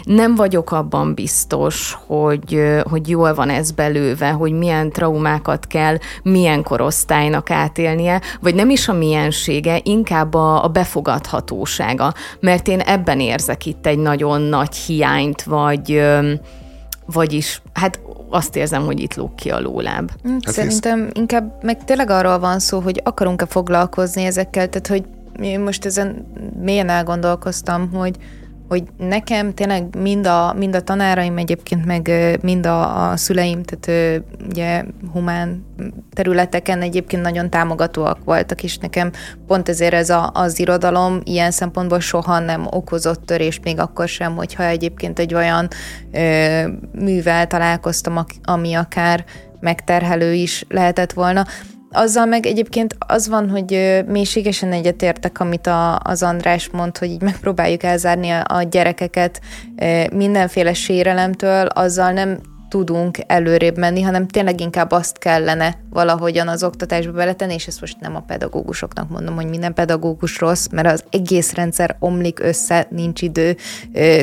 nem vagyok abban biztos, hogy, hogy jól van ez belőve, hogy milyen traumákat kell milyen korosztálynak átélnie, vagy nem is a miensége, inkább a, a befogadhatósága. Mert én ebben érzek itt egy nagyon nagy hiányt, vagy vagyis, hát azt érzem, hogy itt lóg ki a lóláb. Hm, hát Szerintem hisz... inkább meg tényleg arról van szó, hogy akarunk-e foglalkozni ezekkel, tehát hogy én most ezen mélyen elgondolkoztam, hogy hogy nekem tényleg mind a, mind a tanáraim egyébként, meg mind a, a szüleim, tehát ugye humán területeken egyébként nagyon támogatóak voltak, és nekem pont ezért ez a, az irodalom ilyen szempontból soha nem okozott törést, még akkor sem, hogyha egyébként egy olyan ö, művel találkoztam, ami akár megterhelő is lehetett volna azzal meg egyébként az van, hogy mélységesen egyetértek, amit a, az András mond, hogy így megpróbáljuk elzárni a, a gyerekeket mindenféle sérelemtől, azzal nem tudunk előrébb menni, hanem tényleg inkább azt kellene valahogyan az oktatásba beletenni, és ezt most nem a pedagógusoknak mondom, hogy minden pedagógus rossz, mert az egész rendszer omlik össze, nincs idő,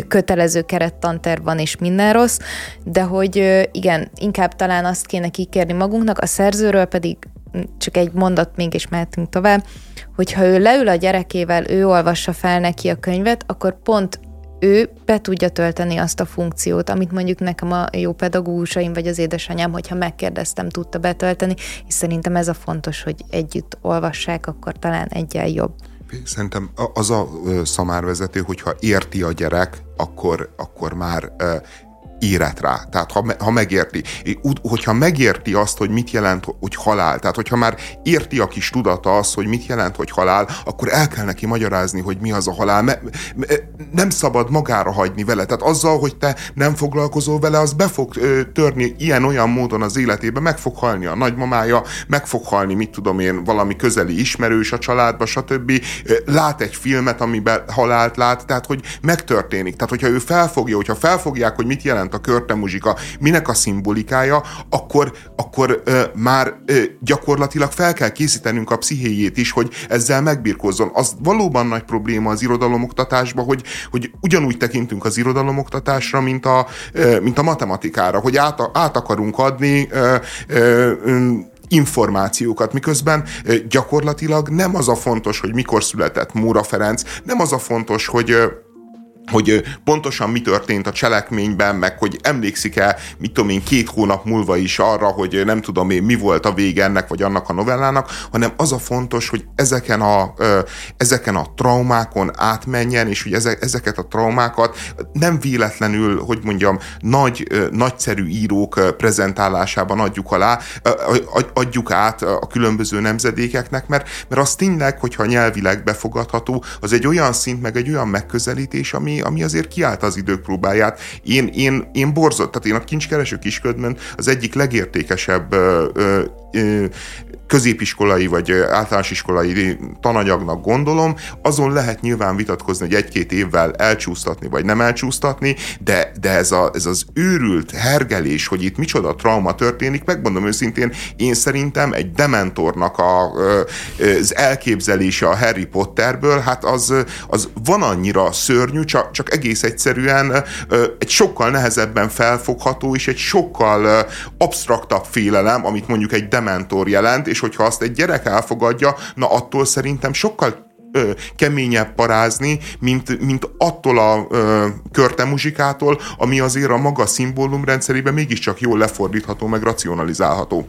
kötelező kerettanterv van, és minden rossz, de hogy igen, inkább talán azt kéne kikérni magunknak, a szerzőről pedig csak egy mondat még, és mehetünk tovább, hogyha ő leül a gyerekével, ő olvassa fel neki a könyvet, akkor pont ő be tudja tölteni azt a funkciót, amit mondjuk nekem a jó pedagógusaim vagy az édesanyám, hogyha megkérdeztem, tudta betölteni, és szerintem ez a fontos, hogy együtt olvassák, akkor talán egyen jobb. Szerintem az a szamárvezető, hogyha érti a gyerek, akkor, akkor már érett rá. Tehát ha, ha megérti. Hogyha megérti azt, hogy mit jelent, hogy halál, tehát hogyha már érti a kis tudata azt, hogy mit jelent, hogy halál, akkor el kell neki magyarázni, hogy mi az a halál. Me, me, nem szabad magára hagyni vele. Tehát azzal, hogy te nem foglalkozol vele, az be fog törni ilyen-olyan módon az életébe, meg fog halni a nagymamája, meg fog halni, mit tudom én, valami közeli ismerős a családba, stb. Lát egy filmet, amiben halált lát, tehát hogy megtörténik. Tehát hogyha ő felfogja, hogyha felfogják, hogy mit jelent a körte muzsika, minek a szimbolikája, akkor, akkor ö, már ö, gyakorlatilag fel kell készítenünk a pszichéjét is, hogy ezzel megbirkózzon. Az valóban nagy probléma az irodalomoktatásban, hogy, hogy ugyanúgy tekintünk az irodalomoktatásra, mint a, ö, mint a matematikára, hogy át, át akarunk adni ö, ö, információkat, miközben gyakorlatilag nem az a fontos, hogy mikor született Móra Ferenc, nem az a fontos, hogy hogy pontosan mi történt a cselekményben, meg hogy emlékszik-e, mit tudom én, két hónap múlva is arra, hogy nem tudom én, mi volt a vége ennek vagy annak a novellának, hanem az a fontos, hogy ezeken a, ezeken a traumákon átmenjen, és hogy ezeket a traumákat nem véletlenül, hogy mondjam, nagy, nagyszerű írók prezentálásában adjuk alá, adjuk át a különböző nemzedékeknek, mert, mert az tényleg, hogyha nyelvileg befogadható, az egy olyan szint, meg egy olyan megközelítés, ami ami, azért kiállt az idők próbáját. Én, én, én borzott, tehát én a kincskereső kisködben az egyik legértékesebb ö, ö, középiskolai vagy általános iskolai tananyagnak gondolom, azon lehet nyilván vitatkozni, hogy egy-két évvel elcsúsztatni vagy nem elcsúsztatni, de, de ez, a, ez az őrült hergelés, hogy itt micsoda trauma történik, megmondom őszintén, én szerintem egy dementornak a, az elképzelése a Harry Potterből, hát az, az van annyira szörnyű, csak, csak egész egyszerűen egy sokkal nehezebben felfogható, és egy sokkal absztraktabb félelem, amit mondjuk egy dementor jelent, és hogyha azt egy gyerek elfogadja, na attól szerintem sokkal ö, keményebb parázni, mint, mint attól a ö, körte ami azért a maga szimbólumrendszerében mégiscsak jól lefordítható, meg racionalizálható.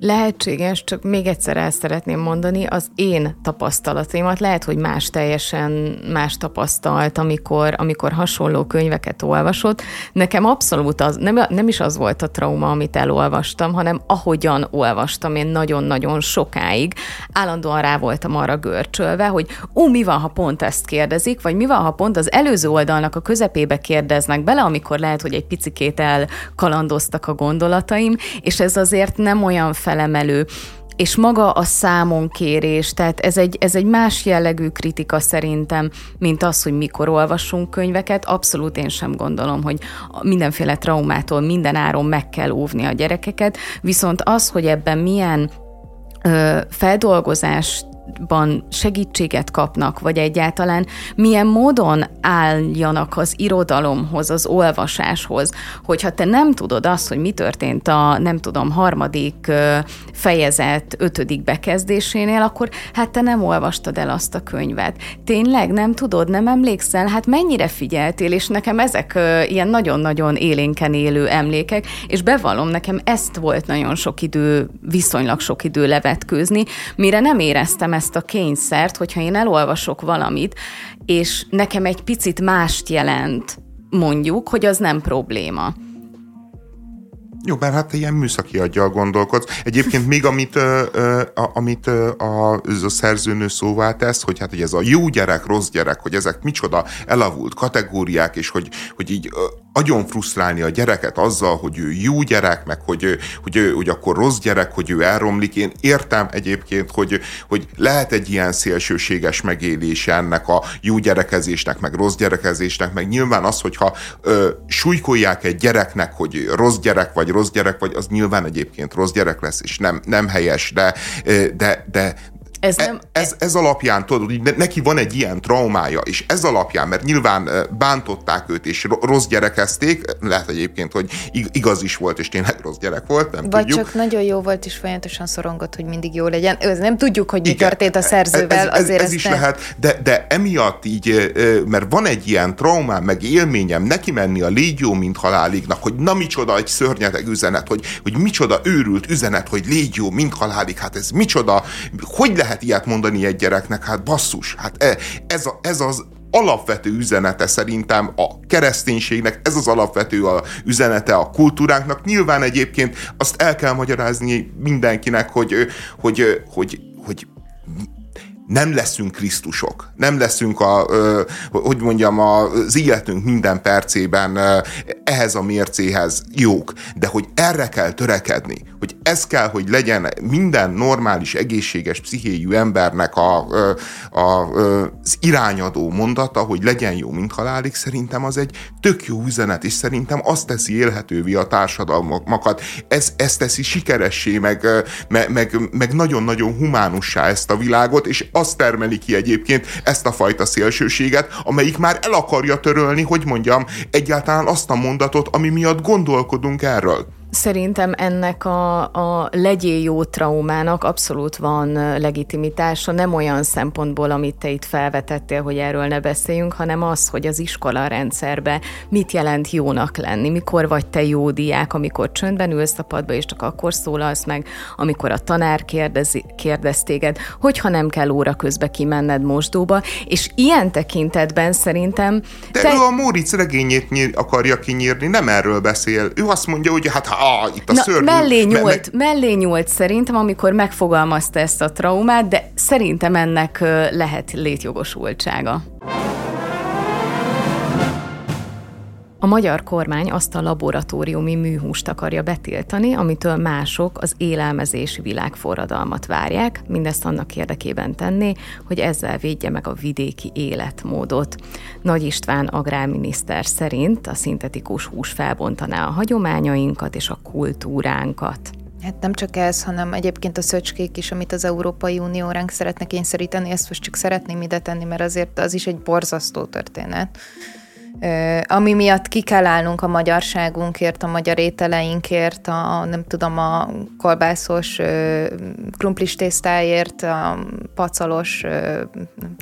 Lehetséges, csak még egyszer el szeretném mondani, az én tapasztalataimat. Lehet, hogy más teljesen más tapasztalt, amikor, amikor hasonló könyveket olvasott. Nekem abszolút az, nem, nem is az volt a trauma, amit elolvastam, hanem ahogyan olvastam én nagyon-nagyon sokáig, állandóan rá voltam arra görcsölve, hogy ó, mi van, ha pont ezt kérdezik, vagy mi van, ha pont az előző oldalnak a közepébe kérdeznek bele, amikor lehet, hogy egy picikét elkalandoztak a gondolataim, és ez azért nem olyan felemelő és maga a számonkérés, tehát ez egy, ez egy más jellegű kritika szerintem, mint az, hogy mikor olvasunk könyveket. Abszolút én sem gondolom, hogy mindenféle traumától minden áron meg kell óvni a gyerekeket, viszont az, hogy ebben milyen ö, feldolgozást ban segítséget kapnak, vagy egyáltalán milyen módon álljanak az irodalomhoz, az olvasáshoz, hogyha te nem tudod azt, hogy mi történt a, nem tudom, harmadik fejezet ötödik bekezdésénél, akkor hát te nem olvastad el azt a könyvet. Tényleg nem tudod, nem emlékszel? Hát mennyire figyeltél, és nekem ezek ilyen nagyon-nagyon élénken élő emlékek, és bevallom, nekem ezt volt nagyon sok idő, viszonylag sok idő levetkőzni, mire nem éreztem ezt a kényszert, hogyha én elolvasok valamit, és nekem egy picit mást jelent, mondjuk, hogy az nem probléma. Jó, mert hát ilyen műszaki aggyal gondolkodsz. Egyébként még amit, ö, ö, a, amit ö, a, a szerzőnő szóvá tesz, hogy hát hogy ez a jó gyerek, rossz gyerek, hogy ezek micsoda elavult kategóriák, és hogy, hogy így agyon frusztrálni a gyereket azzal, hogy ő jó gyerek, meg hogy, hogy, hogy akkor rossz gyerek, hogy ő elromlik. Én értem egyébként, hogy, hogy lehet egy ilyen szélsőséges megélése ennek a jó gyerekezésnek, meg rossz gyerekezésnek, meg nyilván az, hogyha ö, súlykolják egy gyereknek, hogy rossz gyerek vagy rossz gyerek vagy, az nyilván egyébként rossz gyerek lesz, és nem, nem helyes, de, de, de, ez, nem... ez, ez alapján, tudod, hogy neki van egy ilyen traumája, és ez alapján, mert nyilván bántották őt, és rossz gyerekezték, lehet egyébként, hogy igaz is volt, és tényleg rossz gyerek volt, nem Vagy tudjuk. csak nagyon jó volt, és folyamatosan szorongott, hogy mindig jó legyen. Ez nem tudjuk, hogy mi Igen, történt a szerzővel. Ez, ez, azért ez is nem... lehet, de, de emiatt így, mert van egy ilyen traumám, meg élményem, neki menni a légy jó, mint halálignak, hogy na micsoda egy szörnyeteg üzenet, hogy, hogy micsoda őrült üzenet, hogy légy jó, mint halálig, hát ez micsoda, hogy lehet ilyet mondani egy gyereknek? Hát basszus, hát e, ez, a, ez az alapvető üzenete szerintem a kereszténységnek, ez az alapvető a üzenete a kultúránknak. Nyilván egyébként azt el kell magyarázni mindenkinek, hogy, hogy, hogy, hogy nem leszünk Krisztusok, nem leszünk a, hogy mondjam, az életünk minden percében ehhez a mércéhez jók, de hogy erre kell törekedni, hogy ez kell, hogy legyen minden normális, egészséges pszichéjű embernek a, a, az irányadó mondata, hogy legyen jó, mint halálig, szerintem az egy tök jó üzenet, és szerintem azt teszi élhetővé a társadalmakat, ez, ez teszi sikeressé, meg, meg, meg, meg nagyon-nagyon humánussá ezt a világot, és azt termeli ki egyébként ezt a fajta szélsőséget, amelyik már el akarja törölni, hogy mondjam, egyáltalán azt a mondatot, ami miatt gondolkodunk erről. Szerintem ennek a, a legyél jó traumának abszolút van legitimitása, nem olyan szempontból, amit te itt felvetettél, hogy erről ne beszéljünk, hanem az, hogy az iskola rendszerbe mit jelent jónak lenni, mikor vagy te jó diák, amikor csöndben ülsz a padba, és csak akkor szólalsz meg, amikor a tanár kérdezi, kérdez téged, hogyha nem kell óra közbe kimenned mosdóba, és ilyen tekintetben szerintem... De te... ő a Móricz regényét nyír, akarja kinyírni, nem erről beszél. Ő azt mondja, hogy hát ah, itt a Na, szörnyű. Mellé nyúlt, me- me- mellé nyúlt szerintem, amikor megfogalmazta ezt a traumát, de szerintem ennek lehet létjogosultsága. A magyar kormány azt a laboratóriumi műhúst akarja betiltani, amitől mások az élelmezési világforradalmat várják, mindezt annak érdekében tenni, hogy ezzel védje meg a vidéki életmódot. Nagy István agrárminiszter szerint a szintetikus hús felbontaná a hagyományainkat és a kultúránkat. Hát nem csak ez, hanem egyébként a szöcskék is, amit az Európai Unió ránk szeretne kényszeríteni, ezt most csak szeretném ide tenni, mert azért az is egy borzasztó történet. Ami miatt ki kell állnunk a magyarságunkért, a magyar ételeinkért, a nem tudom, a kolbászos krumplis tésztáért, a pacalos,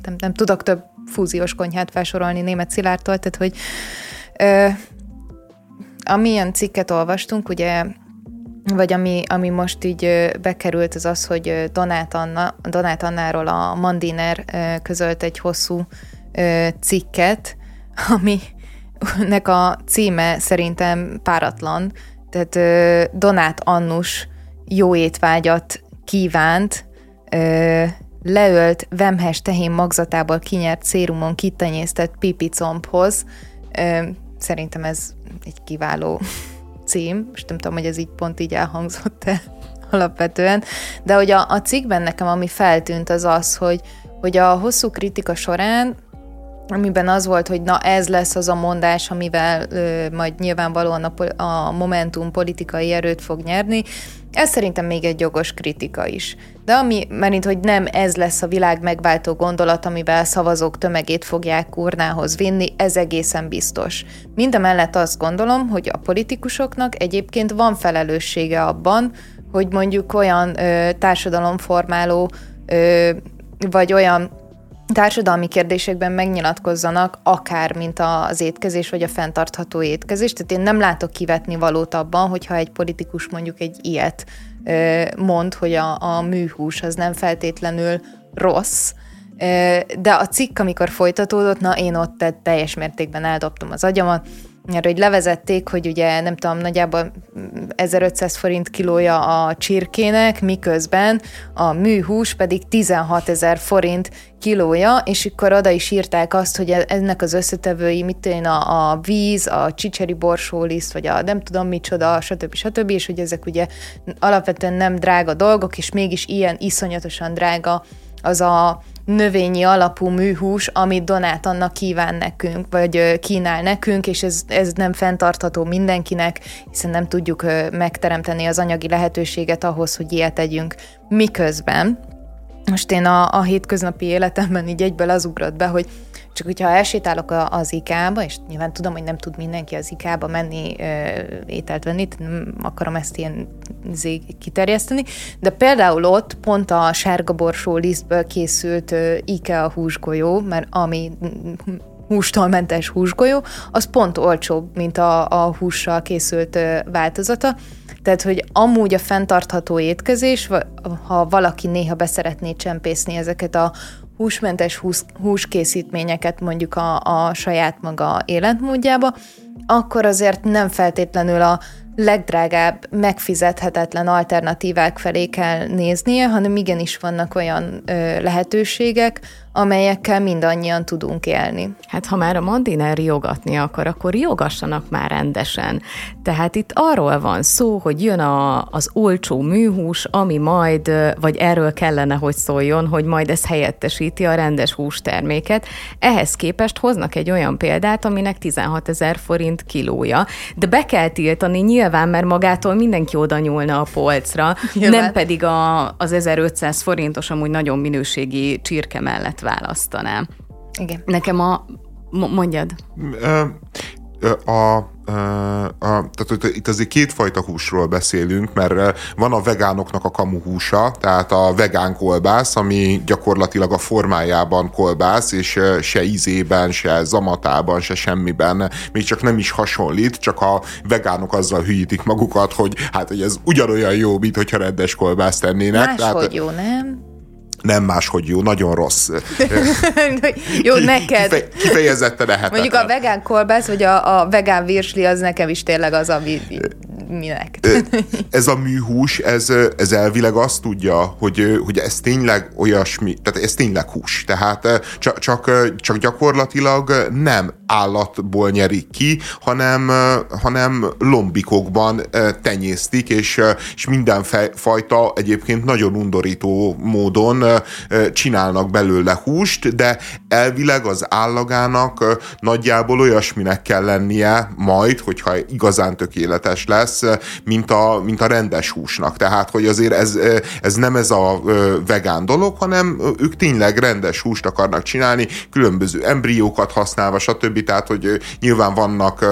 nem, nem tudok több fúziós konyhát felsorolni német Szilárdtól, tehát hogy amilyen cikket olvastunk, ugye vagy ami, ami most így bekerült, az az, hogy Donát, Anna, Donát Annáról a Mandiner közölt egy hosszú cikket, aminek a címe szerintem páratlan, tehát Donát Annus jó étvágyat kívánt, leölt vemhes tehén magzatából kinyert szérumon kitenyésztett pipicombhoz. Szerintem ez egy kiváló cím, és nem tudom, hogy ez így pont így elhangzott-e alapvetően, de hogy a, a cikkben nekem ami feltűnt az az, hogy, hogy a hosszú kritika során amiben az volt, hogy na ez lesz az a mondás, amivel ö, majd nyilvánvalóan a, a Momentum politikai erőt fog nyerni, ez szerintem még egy jogos kritika is. De ami, mert hogy nem ez lesz a világ megváltó gondolat, amivel szavazók tömegét fogják urnához vinni, ez egészen biztos. Mindemellett azt gondolom, hogy a politikusoknak egyébként van felelőssége abban, hogy mondjuk olyan ö, társadalomformáló ö, vagy olyan társadalmi kérdésekben megnyilatkozzanak, akár mint az étkezés, vagy a fenntartható étkezés. Tehát én nem látok kivetni valót abban, hogyha egy politikus mondjuk egy ilyet mond, hogy a, a műhús az nem feltétlenül rossz, de a cikk, amikor folytatódott, na én ott teljes mértékben eldobtam az agyamat, mert hogy levezették, hogy ugye nem tudom, nagyjából 1500 forint kilója a csirkének, miközben a műhús pedig 16 ezer forint kilója, és akkor oda is írták azt, hogy ennek az összetevői, mit én, a, a víz, a csicseri borsóliszt, vagy a nem tudom micsoda, stb. stb. és hogy ezek ugye alapvetően nem drága dolgok, és mégis ilyen iszonyatosan drága az a növényi alapú műhús, amit Donát annak kíván nekünk, vagy kínál nekünk, és ez, ez nem fenntartható mindenkinek, hiszen nem tudjuk megteremteni az anyagi lehetőséget ahhoz, hogy ilyet tegyünk. Miközben most én a, a hétköznapi életemben így egyből az ugrott be, hogy csak hogyha elsétálok az IK-ba, és nyilván tudom, hogy nem tud mindenki az IK-ba menni ö, ételt venni, nem akarom ezt ilyen kiterjeszteni, de például ott pont a sárga borsó lisztből készült ö, IKEA húsgolyó, mert ami hústól mentes húsgolyó, az pont olcsóbb, mint a, a hússal készült ö, változata. Tehát, hogy amúgy a fenntartható étkezés, ha valaki néha beszeretné csempészni ezeket a húsmentes hús, húskészítményeket mondjuk a, a saját maga életmódjába, akkor azért nem feltétlenül a legdrágább, megfizethetetlen alternatívák felé kell néznie, hanem igenis vannak olyan ö, lehetőségek, amelyekkel mindannyian tudunk élni. Hát ha már a Mandiner jogatni akar, akkor jogassanak már rendesen. Tehát itt arról van szó, hogy jön a, az olcsó műhús, ami majd, vagy erről kellene, hogy szóljon, hogy majd ez helyettesíti a rendes hústerméket. Ehhez képest hoznak egy olyan példát, aminek 16 ezer forint kilója, de be kell tiltani nyilván, mert magától mindenki oda nyúlna a polcra, nyilván. nem pedig a, az 1500 forintos, amúgy nagyon minőségi csirke mellett választanám. Igen. Nekem a... Mondjad. A, a, a, tehát itt azért kétfajta húsról beszélünk, mert van a vegánoknak a kamu húsa, tehát a vegán kolbász, ami gyakorlatilag a formájában kolbász, és se ízében, se zamatában, se semmiben, még csak nem is hasonlít, csak a vegánok azzal hülyítik magukat, hogy hát hogy ez ugyanolyan jó, mint hogyha rendes kolbászt tennének. Máshogy tehát, jó, nem? Nem máshogy jó, nagyon rossz. jó, neked. Kife, kifejezetten lehetetlen. Mondjuk a vegán kolbász, vagy a, a vegán virsli, az nekem is tényleg az, ami minek. ez a műhús, ez, ez elvileg azt tudja, hogy, hogy ez tényleg olyasmi, tehát ez tényleg hús. Tehát csak, csak, csak gyakorlatilag nem állatból nyerik ki, hanem, hanem lombikokban tenyésztik, és, és mindenfajta egyébként nagyon undorító módon csinálnak belőle húst, de elvileg az állagának nagyjából olyasminek kell lennie majd, hogyha igazán tökéletes lesz, mint a, mint a rendes húsnak. Tehát, hogy azért ez, ez nem ez a vegán dolog, hanem ők tényleg rendes húst akarnak csinálni, különböző embriókat használva, stb. Tehát, hogy nyilván vannak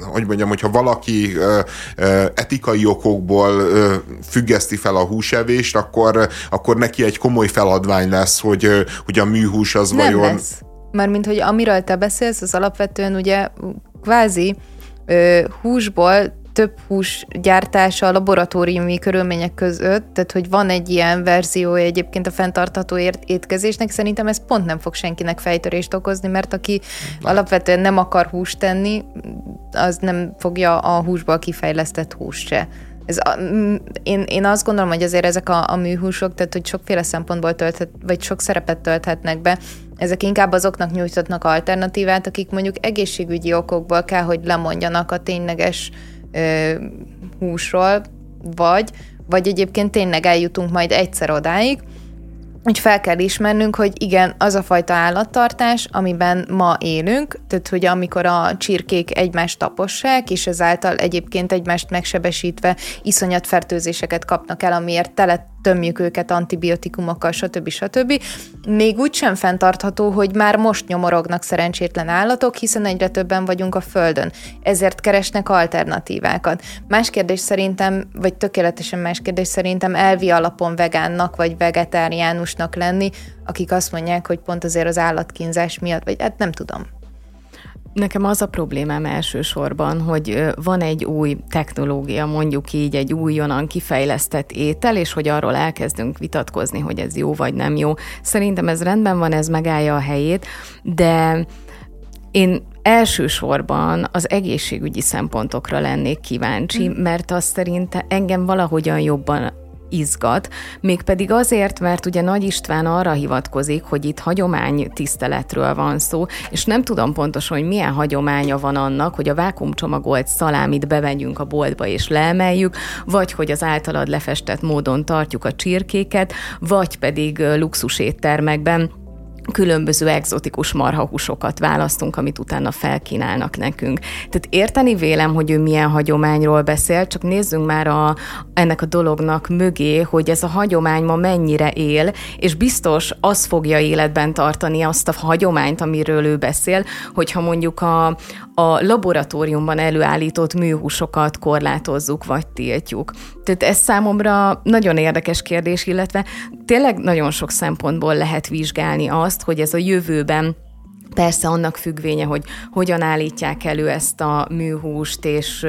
hogy mondjam, hogyha valaki etikai okokból függeszti fel a húsevést, akkor, akkor neki egy komoly feladvány lesz, hogy, hogy a műhús az Nem vajon... lesz. Mármint, hogy amiről te beszélsz, az alapvetően ugye kvázi húsból több hús gyártása a laboratóriumi körülmények között, tehát hogy van egy ilyen verzió egyébként a fenntartható étkezésnek, szerintem ez pont nem fog senkinek fejtörést okozni, mert aki alapvetően nem akar húst tenni, az nem fogja a húsból kifejlesztett húst se. Ez a, én, én azt gondolom, hogy azért ezek a, a műhúsok, tehát hogy sokféle szempontból tölthet, vagy sok szerepet tölthetnek be, ezek inkább azoknak nyújtatnak alternatívát, akik mondjuk egészségügyi okokból kell, hogy lemondjanak a tényleges ö, húsról, vagy, vagy egyébként tényleg eljutunk majd egyszer odáig, hogy fel kell ismernünk, hogy igen, az a fajta állattartás, amiben ma élünk, tehát hogy amikor a csirkék egymást tapossák, és ezáltal egyébként egymást megsebesítve iszonyat fertőzéseket kapnak el, amiért tele tömjük őket antibiotikumokkal, stb. stb. Még úgy sem fenntartható, hogy már most nyomorognak szerencsétlen állatok, hiszen egyre többen vagyunk a Földön. Ezért keresnek alternatívákat. Más kérdés szerintem, vagy tökéletesen más kérdés szerintem elvi alapon vegánnak vagy vegetáriánusnak lenni, akik azt mondják, hogy pont azért az állatkínzás miatt, vagy hát nem tudom. Nekem az a problémám elsősorban, hogy van egy új technológia, mondjuk így egy újonnan kifejlesztett étel, és hogy arról elkezdünk vitatkozni, hogy ez jó vagy nem jó. Szerintem ez rendben van, ez megállja a helyét, de én elsősorban az egészségügyi szempontokra lennék kíváncsi, mm. mert az szerint engem valahogyan jobban izgat, mégpedig azért, mert ugye Nagy István arra hivatkozik, hogy itt hagyomány tiszteletről van szó, és nem tudom pontosan, hogy milyen hagyománya van annak, hogy a vákumcsomagolt szalámit bevegyünk a boltba és leemeljük, vagy hogy az általad lefestett módon tartjuk a csirkéket, vagy pedig luxuséttermekben különböző egzotikus marhahúsokat választunk, amit utána felkínálnak nekünk. Tehát érteni vélem, hogy ő milyen hagyományról beszél, csak nézzünk már a, ennek a dolognak mögé, hogy ez a hagyomány ma mennyire él, és biztos az fogja életben tartani azt a hagyományt, amiről ő beszél, hogyha mondjuk a, a laboratóriumban előállított műhúsokat korlátozzuk vagy tiltjuk. Tehát ez számomra nagyon érdekes kérdés, illetve tényleg nagyon sok szempontból lehet vizsgálni azt, hogy ez a jövőben Persze annak függvénye, hogy hogyan állítják elő ezt a műhúst, és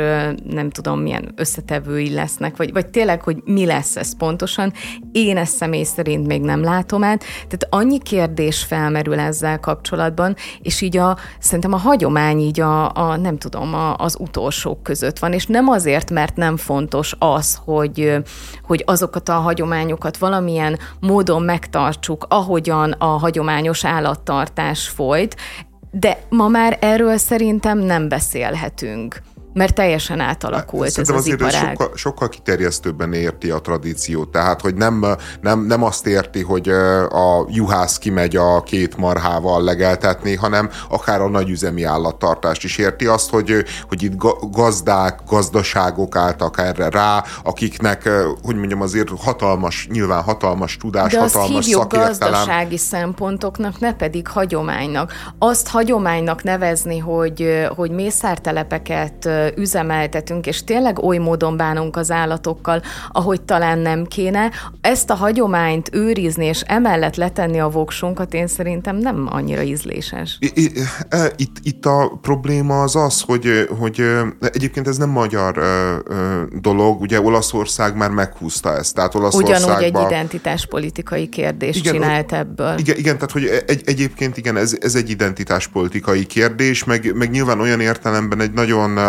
nem tudom, milyen összetevői lesznek, vagy, vagy tényleg, hogy mi lesz ez pontosan. Én ezt személy szerint még nem látom át. Tehát annyi kérdés felmerül ezzel kapcsolatban, és így a, szerintem a hagyomány így a, a nem tudom, a, az utolsók között van, és nem azért, mert nem fontos az, hogy, hogy azokat a hagyományokat valamilyen módon megtartsuk, ahogyan a hagyományos állattartás folyt, de ma már erről szerintem nem beszélhetünk mert teljesen átalakult Szerintem ez az iparág. Sokkal, sokkal kiterjesztőbben érti a tradíciót, tehát hogy nem, nem, nem azt érti, hogy a juhász kimegy a két marhával legeltetni, hanem akár a nagyüzemi állattartást is érti azt, hogy, hogy itt gazdák, gazdaságok álltak erre rá, akiknek, hogy mondjam, azért hatalmas, nyilván hatalmas tudás, De hatalmas azt szakértelem. gazdasági szempontoknak, ne pedig hagyománynak. Azt hagyománynak nevezni, hogy, hogy mészártelepeket üzemeltetünk, és tényleg oly módon bánunk az állatokkal, ahogy talán nem kéne. Ezt a hagyományt őrizni, és emellett letenni a voksunkat, én szerintem nem annyira ízléses. E, itt, itt a probléma az az, hogy, hogy egyébként ez nem magyar dolog, ugye Olaszország már meghúzta ezt. Tehát Olaszországban... Ugyanúgy egy identitáspolitikai kérdés igen, csinált ebből. Igen, igen tehát hogy egy, egyébként igen, ez, ez egy identitáspolitikai kérdés, meg, meg nyilván olyan értelemben egy nagyon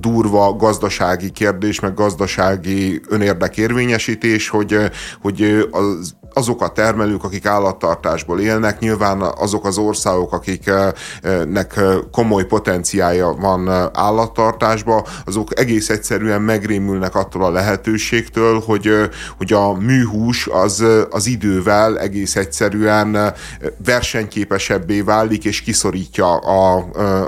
durva gazdasági kérdés, meg gazdasági önérdekérvényesítés, hogy, hogy az azok a termelők, akik állattartásból élnek, nyilván azok az országok, akiknek komoly potenciája van állattartásba, azok egész egyszerűen megrémülnek attól a lehetőségtől, hogy, hogy a műhús az, az idővel egész egyszerűen versenyképesebbé válik, és kiszorítja a,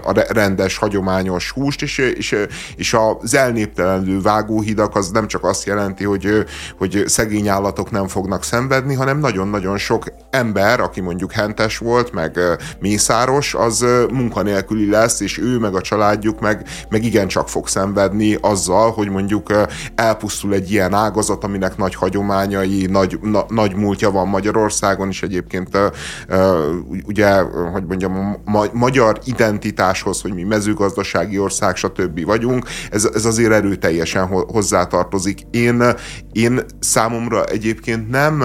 a rendes, hagyományos húst, és, és, és az elnéptelenülő vágóhidak az nem csak azt jelenti, hogy, hogy szegény állatok nem fognak szenvedni, hanem nagyon-nagyon sok ember, aki mondjuk hentes volt, meg mészáros, az munkanélküli lesz, és ő meg a családjuk meg, meg igencsak fog szenvedni azzal, hogy mondjuk elpusztul egy ilyen ágazat, aminek nagy hagyományai, nagy, na, nagy múltja van Magyarországon, és egyébként ugye, hogy mondjam, ma, magyar identitáshoz, hogy mi mezőgazdasági ország, stb. vagyunk, ez, ez azért erőteljesen hozzátartozik. Én, én számomra egyébként nem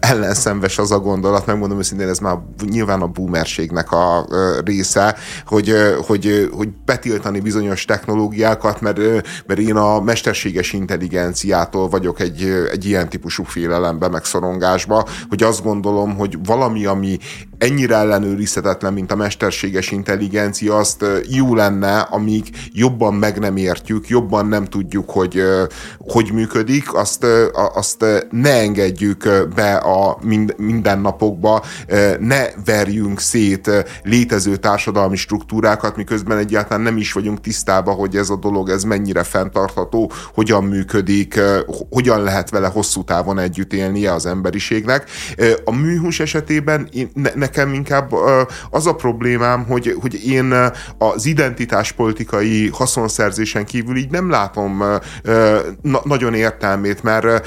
ellenszenves az a gondolat, megmondom őszintén, ez már nyilván a boomerségnek a része, hogy, hogy, hogy betiltani bizonyos technológiákat, mert, mert én a mesterséges intelligenciától vagyok egy, egy ilyen típusú félelembe, meg hogy azt gondolom, hogy valami, ami ennyire ellenőrizhetetlen, mint a mesterséges intelligencia, azt jó lenne, amíg jobban meg nem értjük, jobban nem tudjuk, hogy hogy működik, azt, azt ne engedjük be a mindennapokba, ne verjünk szét létező társadalmi struktúrákat, miközben egyáltalán nem is vagyunk tisztában, hogy ez a dolog ez mennyire fenntartható, hogyan működik, hogyan lehet vele hosszú távon együtt élnie az emberiségnek. A műhús esetében nekem inkább az a problémám, hogy, hogy én az identitáspolitikai haszonszerzésen kívül így nem látom na- nagyon értelmét, mert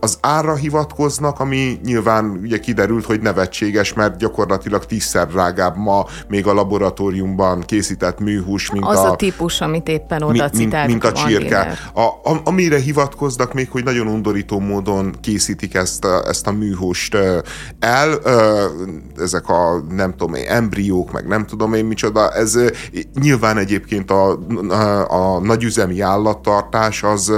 az ára hivatkoznak, ami nyilván ugye kiderült, hogy nevetséges, mert gyakorlatilag tízszer drágább ma még a laboratóriumban készített műhús, mint az a, a típus, amit éppen oda mint, mint, mint a csirke. A, a, amire hivatkoznak még, hogy nagyon undorító módon készítik ezt ezt a műhúst el, ezek a nem tudom én, embriók, meg nem tudom én micsoda, ez nyilván egyébként a, a, a nagyüzemi állattartás az,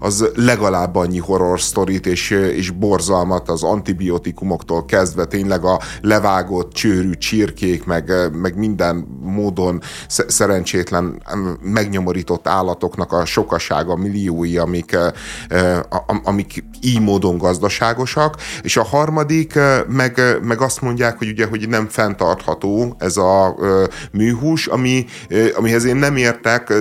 az legalább annyi horror sztorit és, és borzalmat az antibiotikumoktól kezdve tényleg a levágott csőrű csirkék, meg, meg minden módon szerencsétlen megnyomorított állatoknak a sokasága, milliói, amik, amik így módon gazdaságosak, és a harmadik meg, meg azt mondják, hogy ugye, hogy nem fenntartható ez a műhús, ami, amihez én nem értek,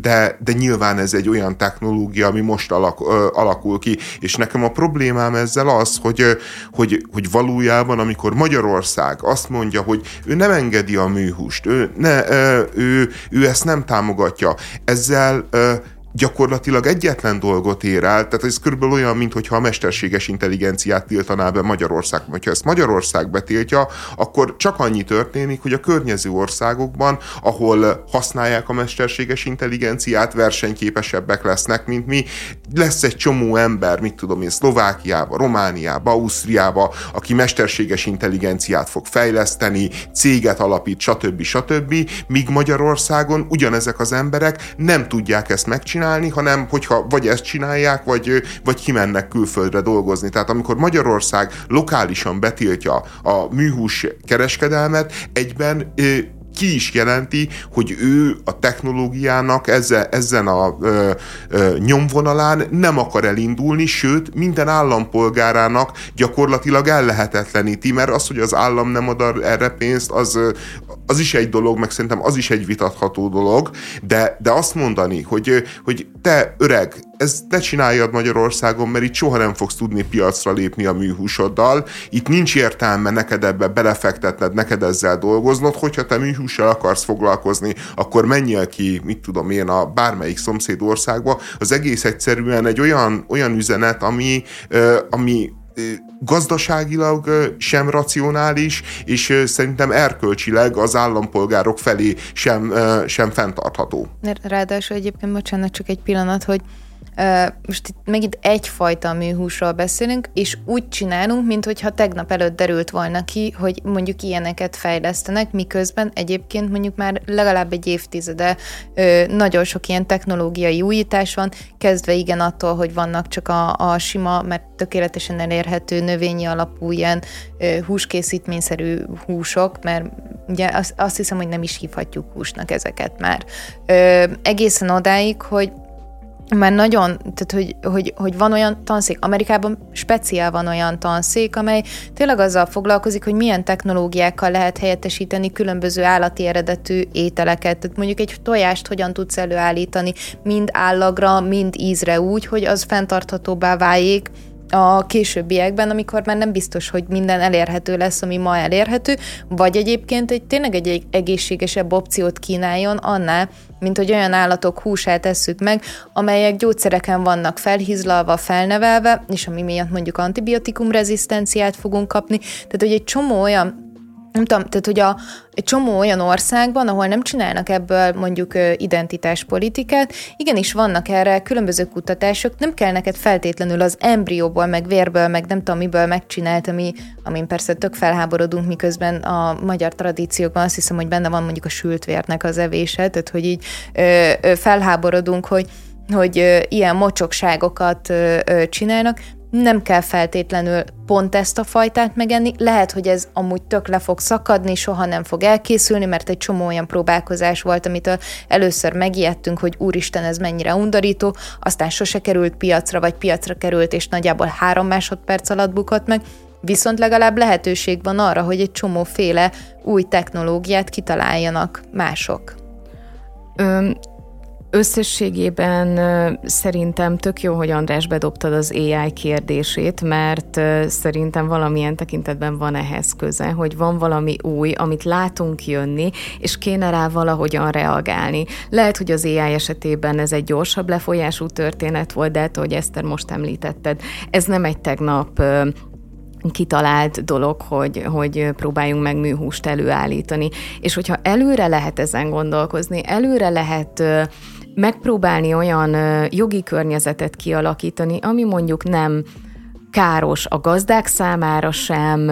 de, de nyilván ez egy olyan technológia, ami most alak, alakul ki, és nekem a problémám ezzel az, hogy, hogy, hogy valójában, amikor Magyarország azt mondja, hogy ő nem engedi a műhúst, ő, ne, ő, ő ezt nem támogatja, ezzel gyakorlatilag egyetlen dolgot ér el, tehát ez körülbelül olyan, mintha a mesterséges intelligenciát tiltaná be Magyarország. Ha ezt Magyarország betiltja, akkor csak annyi történik, hogy a környező országokban, ahol használják a mesterséges intelligenciát, versenyképesebbek lesznek, mint mi. Lesz egy csomó ember, mit tudom én, Szlovákiába, Romániába, Ausztriába, aki mesterséges intelligenciát fog fejleszteni, céget alapít, stb. stb. Míg Magyarországon ugyanezek az emberek nem tudják ezt megcsinálni, csinálni, hanem hogyha vagy ezt csinálják, vagy, vagy kimennek külföldre dolgozni. Tehát amikor Magyarország lokálisan betiltja a műhús kereskedelmet, egyben ki is jelenti, hogy ő a technológiának ezzel, ezen a ö, ö, nyomvonalán nem akar elindulni, sőt, minden állampolgárának gyakorlatilag ellehetetleníti, mert az, hogy az állam nem ad erre pénzt, az, az is egy dolog, meg szerintem az is egy vitatható dolog, de, de azt mondani, hogy, hogy te öreg, ezt ne csináljad Magyarországon, mert itt soha nem fogsz tudni piacra lépni a műhúsoddal, itt nincs értelme neked ebbe belefektetned, neked ezzel dolgoznod, hogyha te műhússal akarsz foglalkozni, akkor menjél ki, mit tudom én, a bármelyik szomszéd országba, az egész egyszerűen egy olyan, olyan üzenet, ami, ami gazdaságilag sem racionális, és szerintem erkölcsileg az állampolgárok felé sem, sem fenntartható. Ráadásul egyébként, bocsánat, csak egy pillanat, hogy most itt megint egyfajta műhúsról beszélünk, és úgy csinálunk, mintha tegnap előtt derült volna ki, hogy mondjuk ilyeneket fejlesztenek, miközben egyébként mondjuk már legalább egy évtizede nagyon sok ilyen technológiai újítás van, kezdve igen attól, hogy vannak csak a, a sima, mert tökéletesen elérhető növényi alapú ilyen húskészítményszerű húsok, mert ugye azt, azt hiszem, hogy nem is hívhatjuk húsnak ezeket már. Ö, egészen odáig, hogy már nagyon, tehát hogy, hogy, hogy van olyan tanszék, Amerikában speciál van olyan tanszék, amely tényleg azzal foglalkozik, hogy milyen technológiákkal lehet helyettesíteni különböző állati eredetű ételeket. Tehát mondjuk egy tojást hogyan tudsz előállítani, mind állagra, mind ízre úgy, hogy az fenntarthatóbbá váljék, a későbbiekben, amikor már nem biztos, hogy minden elérhető lesz, ami ma elérhető, vagy egyébként egy tényleg egy egészségesebb opciót kínáljon annál, mint hogy olyan állatok húsát tesszük meg, amelyek gyógyszereken vannak felhizlalva, felnevelve, és ami miatt mondjuk antibiotikum rezisztenciát fogunk kapni. Tehát, hogy egy csomó olyan nem tudom, tehát hogy a, egy csomó olyan országban, ahol nem csinálnak ebből mondjuk identitáspolitikát, igenis vannak erre különböző kutatások, nem kell neked feltétlenül az embrióból, meg vérből, meg nem tudom miből megcsinált, ami, amin persze tök felháborodunk, miközben a magyar tradíciókban azt hiszem, hogy benne van mondjuk a sült vérnek az evése, tehát hogy így ö, ö, felháborodunk, hogy hogy ö, ilyen mocsokságokat ö, ö, csinálnak, nem kell feltétlenül pont ezt a fajtát megenni, lehet, hogy ez amúgy tök le fog szakadni, soha nem fog elkészülni, mert egy csomó olyan próbálkozás volt, amitől először megijedtünk, hogy úristen, ez mennyire undorító, aztán sose került piacra, vagy piacra került, és nagyjából három másodperc alatt bukott meg, viszont legalább lehetőség van arra, hogy egy csomóféle új technológiát kitaláljanak mások. Összességében szerintem tök jó, hogy András bedobtad az AI kérdését, mert szerintem valamilyen tekintetben van ehhez köze, hogy van valami új, amit látunk jönni, és kéne rá valahogyan reagálni. Lehet, hogy az AI esetében ez egy gyorsabb lefolyású történet volt, de hát, hogy Eszter most említetted, ez nem egy tegnap kitalált dolog, hogy, hogy próbáljunk meg műhúst előállítani. És hogyha előre lehet ezen gondolkozni, előre lehet megpróbálni olyan jogi környezetet kialakítani, ami mondjuk nem káros a gazdák számára sem,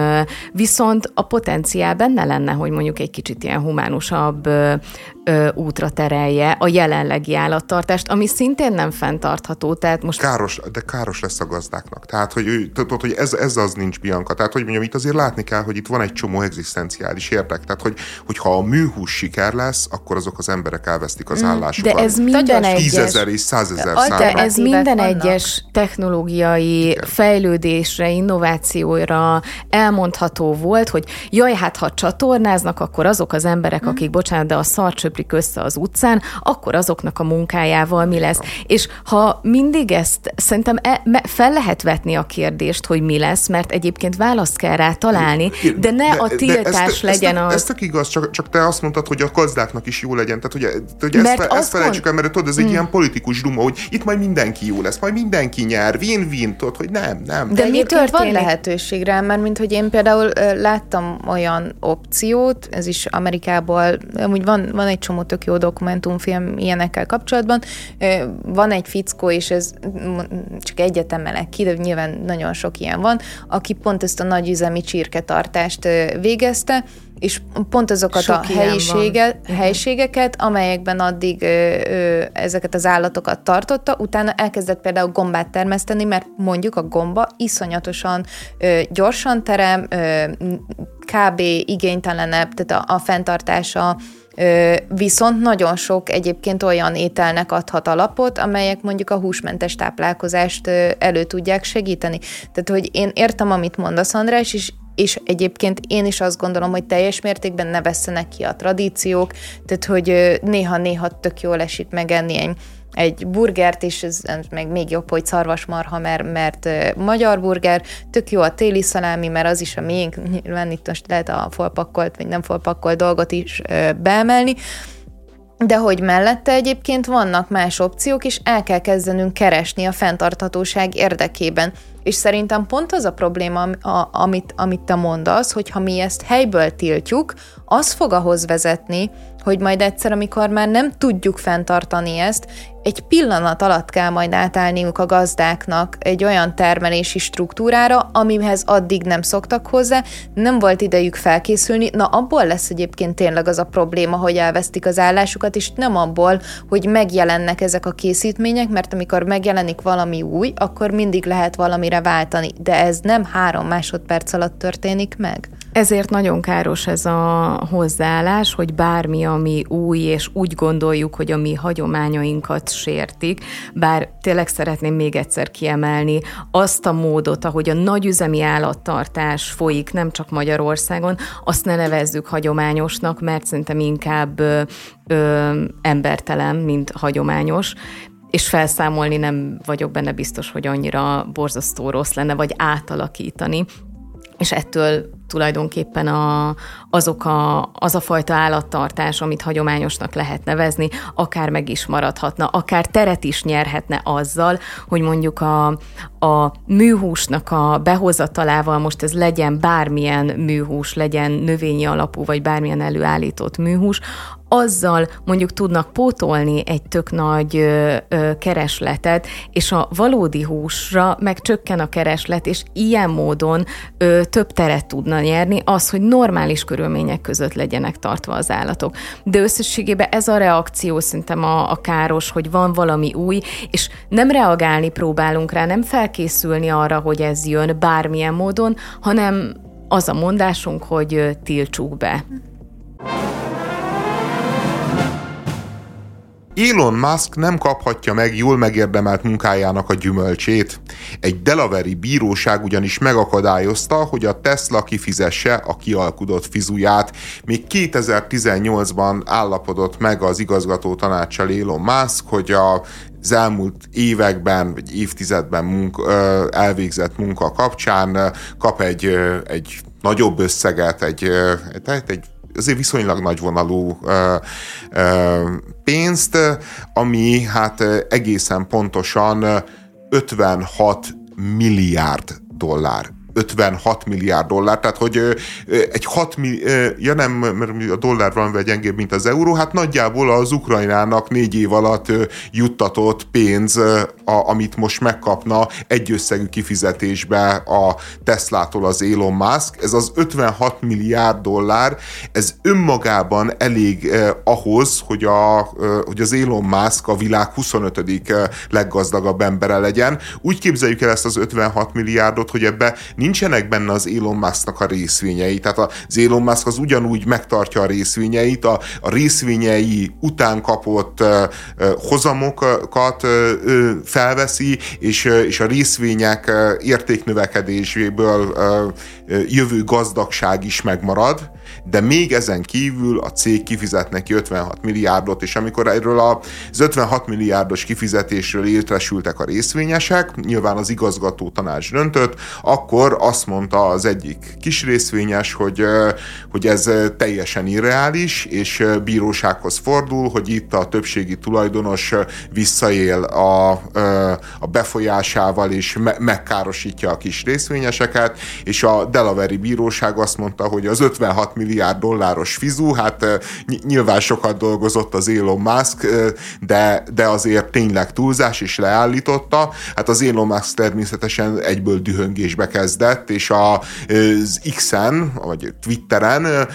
viszont a potenciál benne lenne, hogy mondjuk egy kicsit ilyen humánusabb ö, útra terelje a jelenlegi állattartást, ami szintén nem fenntartható. Tehát most... Káros, de káros lesz a gazdáknak. Tehát, hogy, tudod, hogy ez, ez az nincs Bianca. Tehát, hogy mondjam, itt azért látni kell, hogy itt van egy csomó egzisztenciális érdek. Tehát, hogy, hogyha a műhús siker lesz, akkor azok az emberek elvesztik az mm, állásukat. De ez minden egyes... Tízezer és százezer számra. De ez minden egyes technológiai Igen. Fejlődésre, innovációra elmondható volt, hogy jaj, hát ha csatornáznak, akkor azok az emberek, mm. akik, bocsánat, de a szarcsöp söprik össze az utcán, akkor azoknak a munkájával mi lesz. És ha mindig ezt, szerintem e, me, fel lehet vetni a kérdést, hogy mi lesz, mert egyébként választ kell rá találni, de ne de, a tiltás de ezt, legyen ezt, az. Ez tök igaz, csak, csak te azt mondtad, hogy a gazdáknak is jó legyen. Tehát, hogy, hogy ezt, fe, ezt felejtsük el, mert tudod, ez egy hmm. ilyen politikus duma, hogy itt majd mindenki jó lesz, majd mindenki nyer, win-win, tudod, hogy nem, nem. De, de mi történik? Van lehetőség rá, mert mint hogy én például láttam olyan opciót, ez is Amerikából, amúgy van, van egy csomó tök jó dokumentumfilm ilyenekkel kapcsolatban. Van egy fickó, és ez csak egyet emelek ki, de nyilván nagyon sok ilyen van, aki pont ezt a nagyüzemi csirketartást végezte, és pont azokat Sok a helyisége, helységeket, amelyekben addig ö, ö, ezeket az állatokat tartotta, utána elkezdett például gombát termeszteni, mert mondjuk a gomba iszonyatosan ö, gyorsan terem, ö, kb. igénytelenebb, tehát a, a fenntartása Viszont nagyon sok egyébként olyan ételnek adhat alapot, amelyek mondjuk a húsmentes táplálkozást elő tudják segíteni. Tehát, hogy én értem, amit mondasz, András, és és egyébként én is azt gondolom, hogy teljes mértékben ne vesszenek ki a tradíciók, tehát hogy néha-néha tök jól esik megenni egy egy burgert, és ez meg még jobb, hogy szarvasmarha, mert, mert magyar burger, tök jó a téli szalámi, mert az is a miénk, nyilván itt most lehet a folpakkolt, vagy nem folpakkolt dolgot is beemelni, de hogy mellette egyébként vannak más opciók, és el kell kezdenünk keresni a fenntarthatóság érdekében. És szerintem pont az a probléma, amit, amit te mondasz, hogy ha mi ezt helyből tiltjuk, az fog ahhoz vezetni, hogy majd egyszer, amikor már nem tudjuk fenntartani ezt, egy pillanat alatt kell majd átállniuk a gazdáknak egy olyan termelési struktúrára, amihez addig nem szoktak hozzá, nem volt idejük felkészülni, na abból lesz egyébként tényleg az a probléma, hogy elvesztik az állásukat, és nem abból, hogy megjelennek ezek a készítmények, mert amikor megjelenik valami új, akkor mindig lehet valamire váltani, de ez nem három másodperc alatt történik meg. Ezért nagyon káros ez a hozzáállás, hogy bármi, ami új, és úgy gondoljuk, hogy a mi hagyományainkat sértik, bár tényleg szeretném még egyszer kiemelni azt a módot, ahogy a nagyüzemi állattartás folyik, nem csak Magyarországon, azt ne nevezzük hagyományosnak, mert szerintem inkább ö, ö, embertelen, mint hagyományos. És felszámolni nem vagyok benne biztos, hogy annyira borzasztó rossz lenne, vagy átalakítani. És ettől tulajdonképpen a, azok a, az a fajta állattartás, amit hagyományosnak lehet nevezni, akár meg is maradhatna, akár teret is nyerhetne azzal, hogy mondjuk a, a műhúsnak a behozatalával most ez legyen bármilyen műhús, legyen növényi alapú, vagy bármilyen előállított műhús, azzal mondjuk tudnak pótolni egy tök nagy ö, ö, keresletet, és a valódi húsra meg csökken a kereslet, és ilyen módon ö, több teret tudna nyerni az, hogy normális körülmények között legyenek tartva az állatok. De összességében ez a reakció szerintem a, a káros, hogy van valami új, és nem reagálni próbálunk rá, nem felkészülni arra, hogy ez jön bármilyen módon, hanem az a mondásunk, hogy tiltsuk be. Elon Musk nem kaphatja meg jól megérdemelt munkájának a gyümölcsét. Egy delaveri bíróság ugyanis megakadályozta, hogy a Tesla kifizesse a kialkudott fizuját. Még 2018-ban állapodott meg az igazgató tanácssal Elon Musk, hogy a az elmúlt években, vagy évtizedben munka, elvégzett munka kapcsán kap egy, egy nagyobb összeget, egy, egy, egy azért viszonylag nagyvonalú pénzt, ami hát egészen pontosan 56 milliárd dollár 56 milliárd dollár, tehát hogy egy 6 milliárd, ja nem, mert a dollár valamivel gyengébb, mint az euró, hát nagyjából az Ukrajnának négy év alatt juttatott pénz, a, amit most megkapna egy összegű kifizetésbe a Teslától az Elon Musk, ez az 56 milliárd dollár, ez önmagában elég eh, ahhoz, hogy, a, eh, hogy az Elon Musk a világ 25. leggazdagabb embere legyen. Úgy képzeljük el ezt az 56 milliárdot, hogy ebbe nincsenek benne az Elon Musknak a részvényei. Tehát az Elon Musk az ugyanúgy megtartja a részvényeit, a, a részvényei után kapott uh, hozamokat uh, felveszi, és, uh, és a részvények uh, értéknövekedéséből uh, jövő gazdagság is megmarad, de még ezen kívül a cég kifizet neki 56 milliárdot, és amikor erről az 56 milliárdos kifizetésről értesültek a részvényesek, nyilván az igazgató tanács döntött, akkor azt mondta az egyik kis részvényes, hogy, hogy ez teljesen irreális, és bírósághoz fordul, hogy itt a többségi tulajdonos visszaél a, a befolyásával, és me- megkárosítja a kis részvényeseket, és a Delaware bíróság azt mondta, hogy az 56 milliárd dolláros fizu, hát nyilván sokat dolgozott az Elon Musk, de, de azért tényleg túlzás, és leállította. Hát az Elon Musk természetesen egyből dühöngésbe kezdett, és az X-en, vagy Twitteren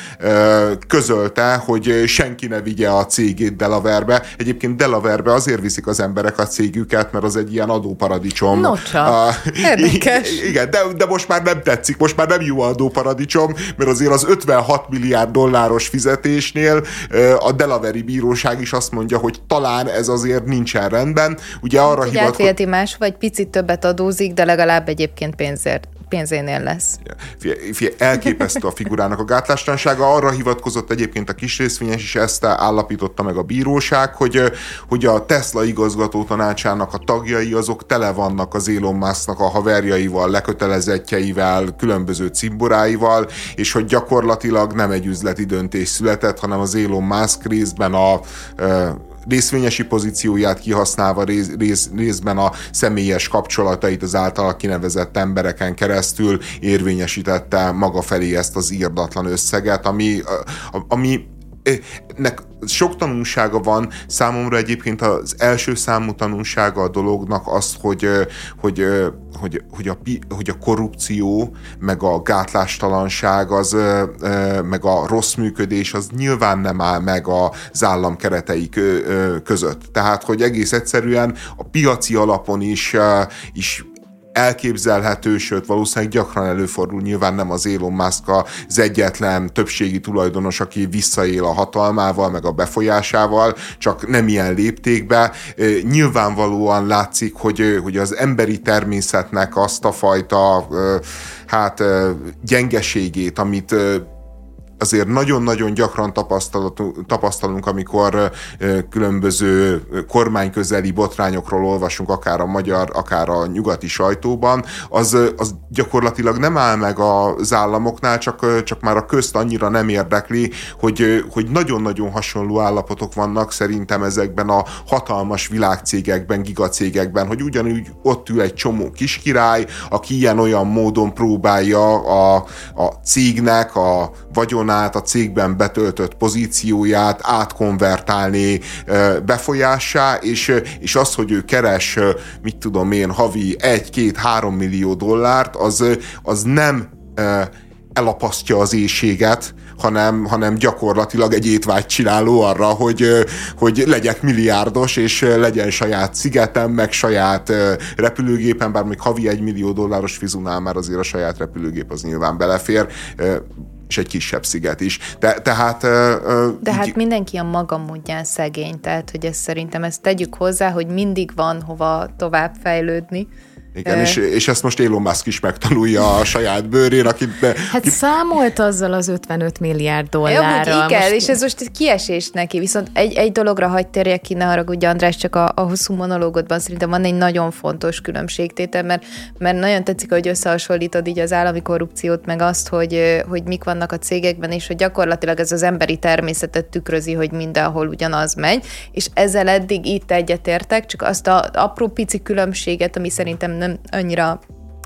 közölte, hogy senki ne vigye a cégét Delaware-be. Egyébként Delaware-be azért viszik az emberek a cégüket, mert az egy ilyen adóparadicsom. No csak. Érdekes. Igen, de, de most már nem tetszik, most már nem jó adóparadicsom, mert azért az 56 milliárd dolláros fizetésnél a Delaware bíróság is azt mondja, hogy talán ez azért nincsen rendben. Ugye arra hivatkozik... más, vagy picit többet adózik, de legalább egyébként pénzért pénzénél lesz. Fie, fie, elképesztő a figurának a gátlástansága. Arra hivatkozott egyébként a kis részvényes is, ezt állapította meg a bíróság, hogy, hogy a Tesla igazgató tanácsának a tagjai azok tele vannak az Elon Musknak a haverjaival, lekötelezettjeivel, különböző cimboráival, és hogy gyakorlatilag nem egy üzleti döntés született, hanem az Elon Musk részben a részvényesi pozícióját kihasználva rész, rész, részben a személyes kapcsolatait az általa kinevezett embereken keresztül érvényesítette maga felé ezt az írdatlan összeget, ami, ami nek sok tanulsága van, számomra egyébként az első számú tanulsága a dolognak az, hogy, hogy, hogy, hogy, a, hogy a korrupció, meg a gátlástalanság, az, meg a rossz működés, az nyilván nem áll meg az állam keretei között. Tehát, hogy egész egyszerűen a piaci alapon is, is elképzelhető, sőt valószínűleg gyakran előfordul, nyilván nem az Elon Musk az egyetlen többségi tulajdonos, aki visszaél a hatalmával, meg a befolyásával, csak nem ilyen léptékbe. Nyilvánvalóan látszik, hogy, hogy az emberi természetnek azt a fajta hát gyengeségét, amit azért nagyon-nagyon gyakran tapasztalunk, amikor különböző kormányközeli botrányokról olvasunk, akár a magyar, akár a nyugati sajtóban, az, az gyakorlatilag nem áll meg az államoknál, csak, csak már a közt annyira nem érdekli, hogy, hogy nagyon-nagyon hasonló állapotok vannak szerintem ezekben a hatalmas világcégekben, gigacégekben, hogy ugyanúgy ott ül egy csomó kiskirály, aki ilyen-olyan módon próbálja a, a cégnek a vagyon vagyonát, a cégben betöltött pozícióját átkonvertálni befolyássá, és, és az, hogy ő keres, mit tudom én, havi 1-2-3 millió dollárt, az, az nem elapasztja az éjséget, hanem, hanem gyakorlatilag egy étvágy csináló arra, hogy, hogy legyek milliárdos, és legyen saját szigetem, meg saját repülőgépen, bár még havi egy millió dolláros fizunál már azért a saját repülőgép az nyilván belefér és egy kisebb sziget is. Te, tehát... De hát így... mindenki a maga módján szegény, tehát hogy ezt szerintem ezt tegyük hozzá, hogy mindig van hova tovább fejlődni. Igen, és, és ezt most Elon Musk is megtanulja a saját bőrén, akit... Be, hát ki... számolt azzal az 55 milliárd dollárral. Ja, igen, most... és ez most egy kiesés neki, viszont egy, egy dologra hagy térjek ki, ne haragudj András, csak a, a hosszú monológodban szerintem van egy nagyon fontos különbségtétel, mert, mert nagyon tetszik, hogy összehasonlítod így az állami korrupciót, meg azt, hogy, hogy mik vannak a cégekben, és hogy gyakorlatilag ez az emberi természetet tükrözi, hogy mindenhol ugyanaz megy, és ezzel eddig itt egyetértek, csak azt a apró pici különbséget, ami szerintem nem annyira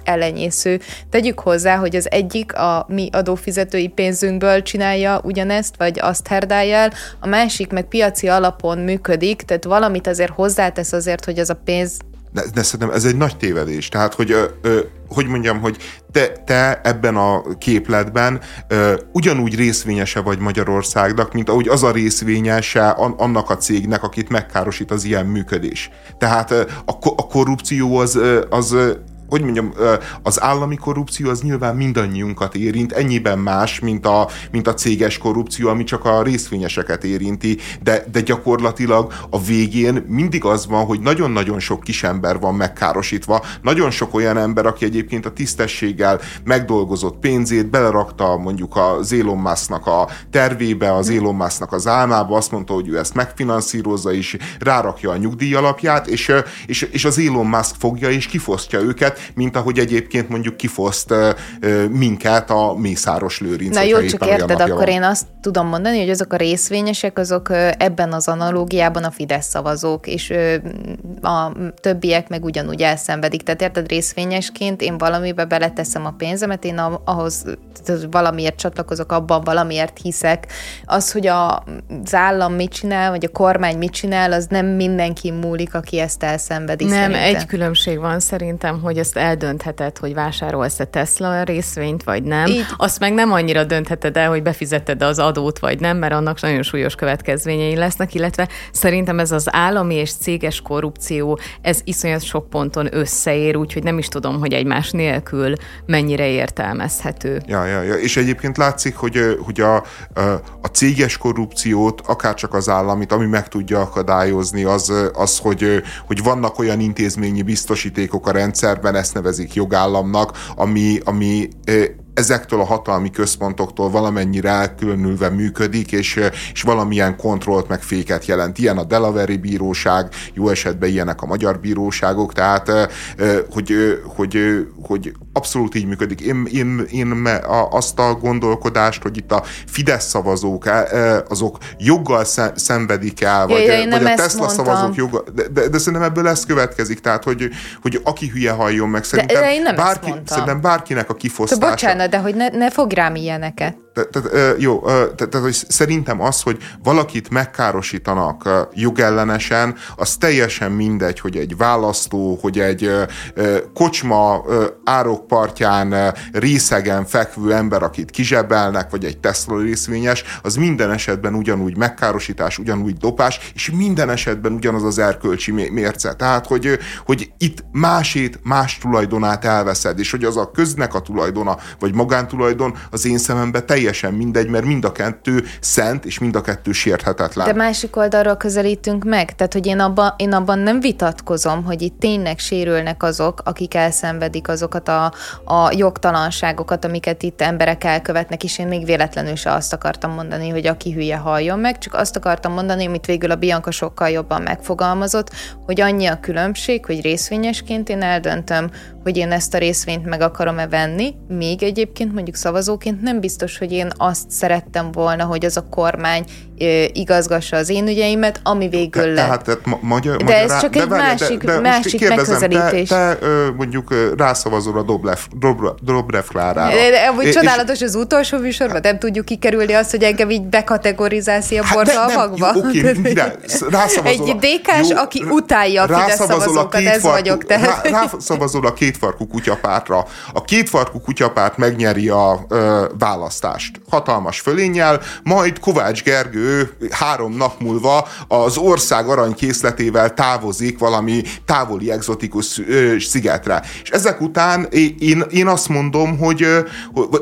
ellenyésző. Tegyük hozzá, hogy az egyik a mi adófizetői pénzünkből csinálja ugyanezt, vagy azt herdálja el, a másik meg piaci alapon működik, tehát valamit azért hozzátesz azért, hogy az a pénz de, de szerintem ez egy nagy tévedés. Tehát, hogy, ö, ö, hogy mondjam, hogy te, te ebben a képletben ö, ugyanúgy részvényese vagy Magyarországnak, mint ahogy az a részvényese annak a cégnek, akit megkárosít az ilyen működés. Tehát ö, a, a korrupció az, az hogy mondjam, az állami korrupció az nyilván mindannyiunkat érint, ennyiben más, mint a, mint a céges korrupció, ami csak a részvényeseket érinti, de, de gyakorlatilag a végén mindig az van, hogy nagyon-nagyon sok kis ember van megkárosítva, nagyon sok olyan ember, aki egyébként a tisztességgel megdolgozott pénzét belerakta mondjuk az Elon Musk-nak a tervébe, az Elon Musk-nak az álmába, azt mondta, hogy ő ezt megfinanszírozza, és rárakja a nyugdíj alapját, és, és, és az Elon Musk fogja és kifosztja őket, mint ahogy egyébként mondjuk kifoszt minket a Mészáros Lőrinc. Na jó, csak érted, akkor van. én azt tudom mondani, hogy azok a részvényesek, azok ebben az analógiában a Fidesz szavazók, és a többiek meg ugyanúgy elszenvedik. Tehát érted, részvényesként én valamibe beleteszem a pénzemet, én ahhoz valamiért csatlakozok, abban valamiért hiszek. Az, hogy a, az állam mit csinál, vagy a kormány mit csinál, az nem mindenki múlik, aki ezt elszenvedi. Nem, szerintem. egy különbség van szerintem, hogy ezt eldöntheted, hogy vásárolsz-e Tesla részvényt, vagy nem. Így. Azt meg nem annyira döntheted el, hogy befizeted az adót, vagy nem, mert annak nagyon súlyos következményei lesznek, illetve szerintem ez az állami és céges korrupció, ez iszonyat sok ponton összeér, úgyhogy nem is tudom, hogy egymás nélkül mennyire értelmezhető. Ja, ja, ja. És egyébként látszik, hogy, hogy a, a céges korrupciót, akár csak az államit, ami meg tudja akadályozni, az, az hogy, hogy vannak olyan intézményi biztosítékok a rendszerben, ezt nevezik jogállamnak, ami, ami ezektől a hatalmi központoktól valamennyire elkülönülve működik, és, és valamilyen kontrollt meg féket jelent. Ilyen a Delaware bíróság, jó esetben ilyenek a magyar bíróságok, tehát hogy, hogy, hogy abszolút így működik. Én, én, én azt a gondolkodást, hogy itt a Fidesz szavazók azok joggal szenvedik el, vagy, ja, vagy a Tesla mondtam. szavazók joggal, de, de, de szerintem ebből ez következik, tehát hogy, hogy aki hülye halljon meg, szerintem, de, de én nem bárki, szerintem bárkinek a kifosztása. Bocsánat, de hogy ne, ne fog rám ilyeneket. Tehát, jó, tehát, hogy szerintem az, hogy valakit megkárosítanak jogellenesen, az teljesen mindegy, hogy egy választó, hogy egy kocsma árokpartján részegen fekvő ember, akit kizsebelnek, vagy egy Tesla részvényes, az minden esetben ugyanúgy megkárosítás, ugyanúgy dopás, és minden esetben ugyanaz az erkölcsi mérce. Tehát, hogy, hogy itt másét, más tulajdonát elveszed, és hogy az a köznek a tulajdona, vagy magántulajdon az én szememben teljesen teljesen mindegy, mert mind a kettő szent, és mind a kettő sérthetetlen. De másik oldalról közelítünk meg, tehát hogy én abban, én abban nem vitatkozom, hogy itt tényleg sérülnek azok, akik elszenvedik azokat a, a jogtalanságokat, amiket itt emberek elkövetnek, és én még véletlenül se azt akartam mondani, hogy aki hülye halljon meg, csak azt akartam mondani, amit végül a Bianca sokkal jobban megfogalmazott, hogy annyi a különbség, hogy részvényesként én eldöntöm, hogy én ezt a részvényt meg akarom-e venni, még egyébként mondjuk szavazóként nem biztos, hogy én azt szerettem volna, hogy az a kormány igazgassa az én ügyeimet, ami végül lett. Tehát, tehát ma- magyar, de ez csak egy de, másik, de, de másik megközelítés. Te, te mondjuk rászavazol a Dobrev, Dobrev Klárára. De, de, amúgy és, csodálatos az utolsó műsorban, nem tudjuk kikerülni azt, hogy engem így bekategorizálsz a hát borzalmakba. Oké, Egy DK-s, aki utálja a Fidesz szavazókat, ez vagyok. Tehát. Rászavazol a kétfarkú kutyapártra. A kétfarkú kutyapárt megnyeri a ö, választást. Hatalmas fölénnyel, majd Kovács Gergő három nap múlva az ország aranykészletével távozik valami távoli egzotikus szigetre. És ezek után én, én azt mondom, hogy,